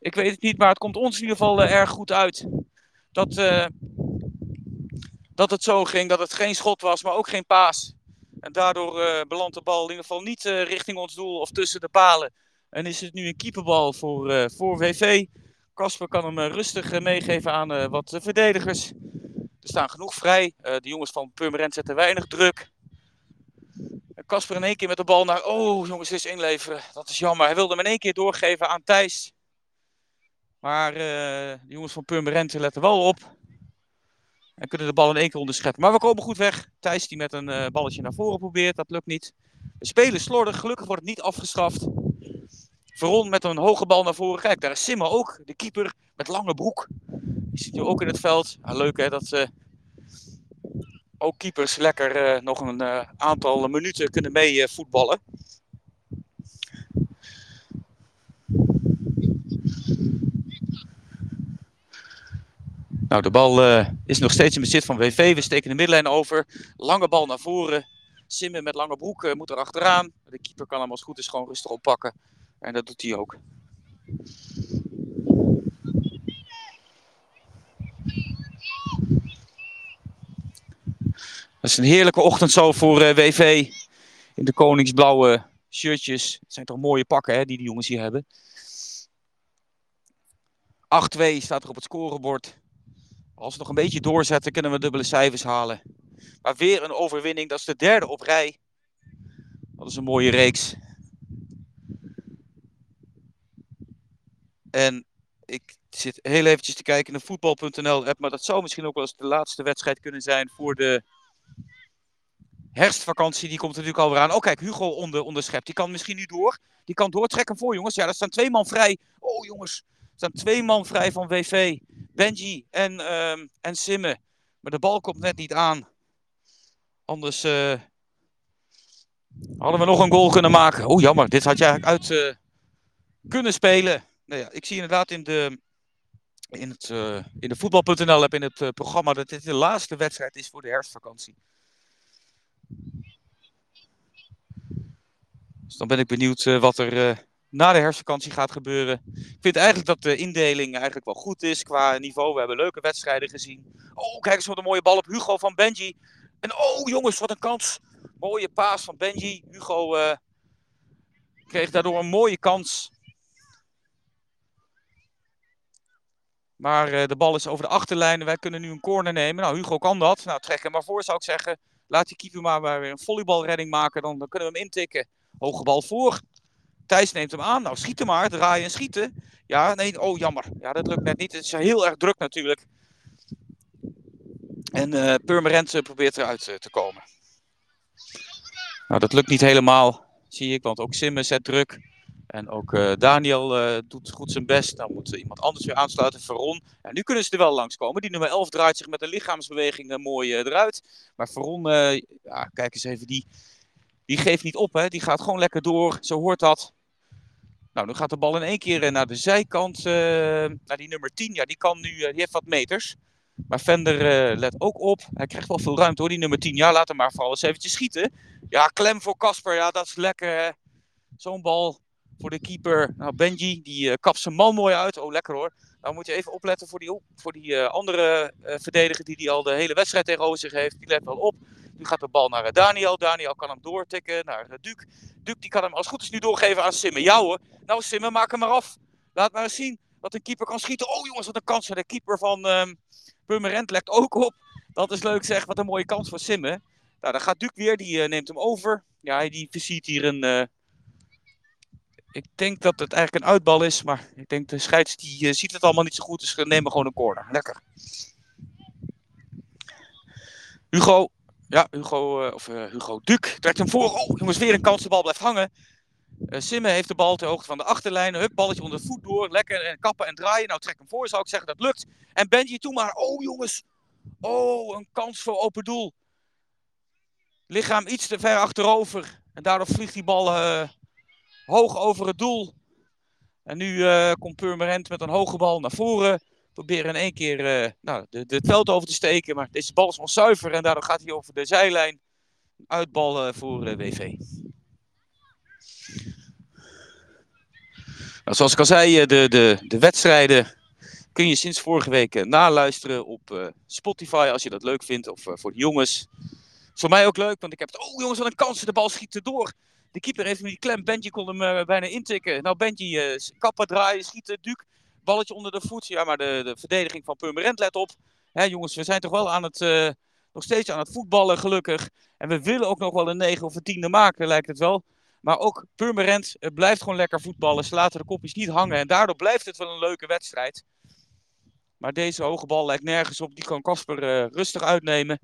Ik weet het niet, maar het komt ons in ieder geval uh, erg goed uit. Dat, dat het zo ging, dat het geen schot was, maar ook geen paas. En daardoor uh, belandt de bal in ieder geval niet richting ons doel of tussen de palen. En is het nu een keeperbal voor, voor VV. Kasper kan hem rustig meegeven aan uh, wat verdedigers. Er staan genoeg vrij. De jongens van Purmerend zetten weinig druk. Kasper in één keer met de bal naar... Oh, jongens, is inleveren. Dat is jammer. Hij wilde hem in één keer doorgeven aan Thijs. Maar de jongens van Purmerend letten wel op. En kunnen de bal in één keer onderscheppen. Maar we komen goed weg. Thijs die met een balletje naar voren probeert. Dat lukt niet. We spelen slordig. Gelukkig wordt het niet afgestraft. Veron met een hoge bal naar voren. Kijk, daar is Simmer ook, de keeper met lange broek. Die zit nu ook in het veld. Leuk hè, dat ze ook keepers lekker uh, nog een uh, aantal minuten kunnen mee voetballen. Nou, de bal is nog steeds in bezit van WV. We steken de middenlijn over. Lange bal naar voren. Simmer met lange broek moet er achteraan. De keeper kan hem als het goed is gewoon rustig oppakken. En dat doet hij ook. Dat is een heerlijke ochtend zo voor uh, WV. In de koningsblauwe shirtjes. Het zijn toch mooie pakken hè, die die jongens hier hebben. 8-2 staat er op het scorebord. Als we nog een beetje doorzetten, kunnen we dubbele cijfers halen. Maar weer een overwinning. Dat is de derde op rij. Dat is een mooie reeks. En ik zit heel eventjes te kijken in de voetbal.nl app, maar dat zou misschien ook wel eens de laatste wedstrijd kunnen zijn voor de herfstvakantie. Die komt natuurlijk alweer aan. Oh kijk, Hugo onder, onderschept. Die kan misschien nu door. Die kan doortrekken voor jongens. Ja, er staan twee man vrij. Oh jongens, er staan twee man vrij van WV. Benji en, um, en Simme. Maar de bal komt net niet aan. Anders uh, hadden we nog een goal kunnen maken. Oh jammer, dit had je eigenlijk uit uh, kunnen spelen nou ja, ik zie inderdaad in de, in het, uh, in de voetbal.nl heb in het uh, programma dat dit de laatste wedstrijd is voor de herfstvakantie. Dus dan ben ik benieuwd uh, wat, er, na de herfstvakantie gaat gebeuren. Ik vind eigenlijk dat de indeling eigenlijk wel goed is qua niveau. We hebben leuke wedstrijden gezien. Oh, kijk eens wat een mooie bal op Hugo van Benji. En oh jongens, wat een kans. Mooie paas van Benji. Hugo kreeg daardoor een mooie kans. Maar uh, de bal is over de achterlijn. Wij kunnen nu een corner nemen. Nou, Hugo kan dat. Nou, trek hem maar voor, zou ik zeggen. Laat die keeper maar, weer een volleybalredding maken. Dan, dan kunnen we hem intikken. Hoge bal voor. Thijs neemt hem aan. Nou, schieten maar. Draaien en schieten. Ja, nee. Oh, jammer. Ja, dat lukt net niet. Het is heel erg druk natuurlijk. En uh, probeert eruit te komen. Nou, dat lukt niet helemaal, zie ik. Want ook Simme zet druk. En ook uh, Daniel uh, doet goed zijn best. Dan moet iemand anders weer aansluiten, Veron. En nu kunnen ze er wel langskomen. Die nummer 11 draait zich met een lichaamsbeweging uh, mooi eruit. Maar Veron, ja, kijk eens even, die, die geeft niet op. Hè. Die gaat gewoon lekker door. Zo hoort dat. Nou, nu gaat de bal in één keer naar de zijkant. naar die nummer 10. Ja, die kan nu, die heeft wat meters. Maar Vender let ook op. Hij krijgt wel veel ruimte hoor, die nummer 10. Ja, laat hem maar vooral eens eventjes schieten. Ja, klem voor Casper. Ja, dat is lekker. Zo'n bal voor de keeper. Nou, Benji, die uh, kapt zijn man mooi uit. Oh, lekker hoor. Nou moet je even opletten voor die, voor die uh, andere uh, verdediger die, die al de hele wedstrijd tegenover zich heeft. Die let wel op. Nu gaat de bal naar Daniel. Daniel kan hem doortikken naar Duke. Duke die kan hem als goed is nu doorgeven aan Simmen. Jou hoor. Nou Simmen, maak hem maar af. Laat maar eens zien wat een keeper kan schieten. Oh jongens, wat een kans. De keeper van um, Purmerend lekt ook op. Dat is leuk zeg. Wat een mooie kans voor Simmen. Nou, dan gaat Duke weer. Die neemt hem over. Ja, die versiert hier een ik denk dat het eigenlijk een uitbal is, maar ik denk de scheids die uh, ziet het allemaal niet zo goed, dus we nemen gewoon een corner. Lekker. Hugo, ja, Hugo, uh, of uh, Hugo Duc trekt hem voor. Oh, jongens, weer een kans, de bal blijft hangen. Simme heeft de bal ter hoogte van de achterlijn. Hup, balletje onder de voet door. Lekker en kappen en draaien. Nou, trek hem voor, zou ik zeggen. Dat lukt. En Benji, toe maar. Oh, jongens. Oh, een kans voor open doel. Lichaam iets te ver achterover. En daardoor vliegt die bal hoog over het doel. En nu uh, komt Purmerend met een hoge bal naar voren. Proberen in één keer uh, nou, de, de, het veld over te steken. Maar deze bal is onzuiver en daardoor gaat hij over de zijlijn. Uitbal uh, voor WV. Nou, zoals ik al zei, de, de, de wedstrijden kun je sinds vorige week naluisteren op Spotify als je dat leuk vindt. Of voor de jongens. Is voor mij ook leuk, want ik heb het. Oh jongens, wat een kans. De bal schiet erdoor. De keeper heeft hem die klem. Benji kon hem uh, bijna intikken. Nou, Benji uh, kappen draaien, schieten, Duke. Balletje onder de voet. Ja, maar de, de verdediging van Purmerend let op. Hè, jongens, we zijn toch wel aan het, uh, nog steeds aan het voetballen, gelukkig. En we willen ook nog wel een 9 of een 10e maken, lijkt het wel. Maar ook Purmerend blijft gewoon lekker voetballen. Ze laten de kopjes niet hangen. En daardoor blijft het wel een leuke wedstrijd. Maar deze hoge bal lijkt nergens op. Die kan Casper rustig uitnemen.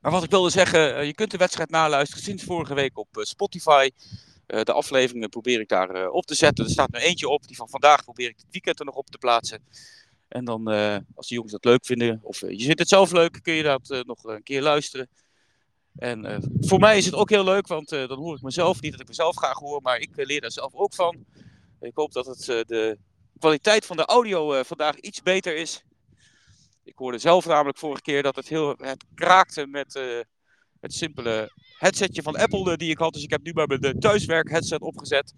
Maar wat ik wilde zeggen, eh, je kunt de wedstrijd naluisteren sinds vorige week op eh, Spotify. Uh, de afleveringen probeer ik daar op te zetten. Er staat nu eentje op. Die van vandaag probeer ik het weekend er nog op te plaatsen. En dan, als de jongens dat leuk vinden, of je vindt het zelf leuk, kun je dat nog een keer luisteren. En voor mij is het ook heel leuk, want dan hoor ik mezelf. Niet dat ik mezelf graag hoor, maar ik leer daar zelf ook van. Ik hoop dat het, de kwaliteit van de audio vandaag iets beter is. Ik hoorde zelf namelijk vorige keer dat het heel het kraakte met uh, het simpele headsetje van Apple uh, die ik had. Dus ik heb nu maar mijn thuiswerk headset opgezet.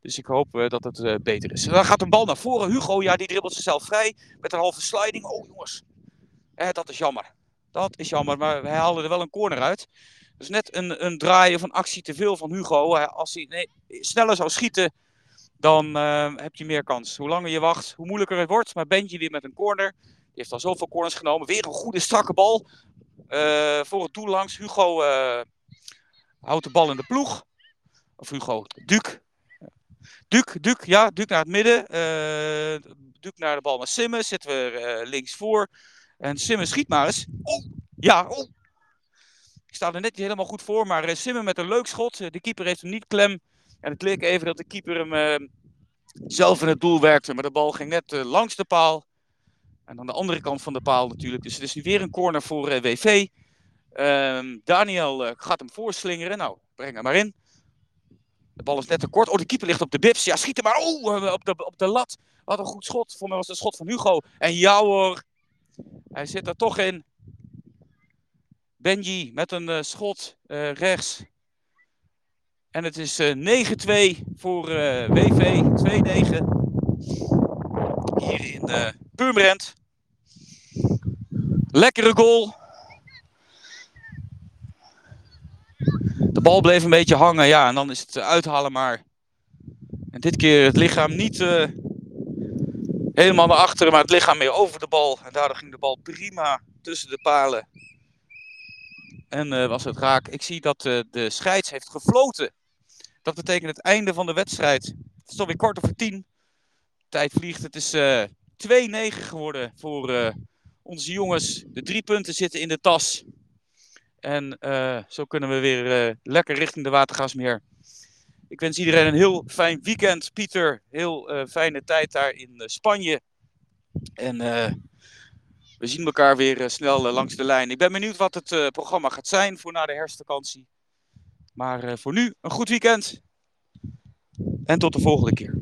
Dus ik hoop dat het beter is. Dan gaat een bal naar voren. Hugo, ja, die dribbelt zichzelf vrij met een halve sliding. Oh jongens, dat is jammer. Dat is jammer, maar hij haalde er wel een corner uit. Dus net een, een draaien van actie te veel van Hugo. Als hij nee, sneller zou schieten, dan heb je meer kans. Hoe langer je wacht, hoe moeilijker het wordt. Maar Benji weer met een corner heeft al zoveel corners genomen. Weer een goede strakke bal. Uh, voor het doel langs. Hugo uh, houdt de bal in de ploeg. Of Hugo, Duc. Duc, Duc, ja, Duc naar het midden. Uh, Duc naar de bal naar Simmen. Zitten we links voor. En Simmen schiet maar eens. Oh, ja, oh. Ik sta er net niet helemaal goed voor. Maar Simmen met een leuk schot. de keeper heeft hem niet klem. En het leek even dat de keeper hem zelf in het doel werkte. Maar de bal ging net langs de paal. En aan de andere kant van de paal natuurlijk. Dus het is nu weer een corner voor uh, WV. Ehm, Daniel uh, gaat hem voorslingeren. Nou, breng hem maar in. De bal is net te kort. Oh, de keeper ligt op de bips. Ja, schiet hem maar. Oh, op de, op de lat. Wat een goed schot. Voor mij was het schot van Hugo. En ja hoor. Hij zit er toch in. Benji met een uh, schot rechts. En het is eh 9-2 voor eh, WV 2-9. Hier in eh Purmerend. Lekkere goal. De bal bleef een beetje hangen, ja, en dan is het uithalen maar. En dit keer het lichaam niet eh, helemaal naar achteren, maar het lichaam meer over de bal. En daardoor ging de bal prima tussen de palen. En eh, was het raak. Ik zie dat eh, de scheids heeft gefloten. Dat betekent het einde van de wedstrijd. Het is alweer kwart over tien. Tijd vliegt. Het is 2-9 geworden voor eh, onze jongens. De drie punten zitten in de tas. En eh, zo kunnen we weer eh, lekker richting de Watergasmeer. Ik wens iedereen een heel fijn weekend. Pieter, heel fijne tijd daar in Spanje. En we zien elkaar weer snel langs de lijn. Ik ben benieuwd wat het programma gaat zijn voor na de herfstvakantie. Maar voor nu een goed weekend. En tot de volgende keer.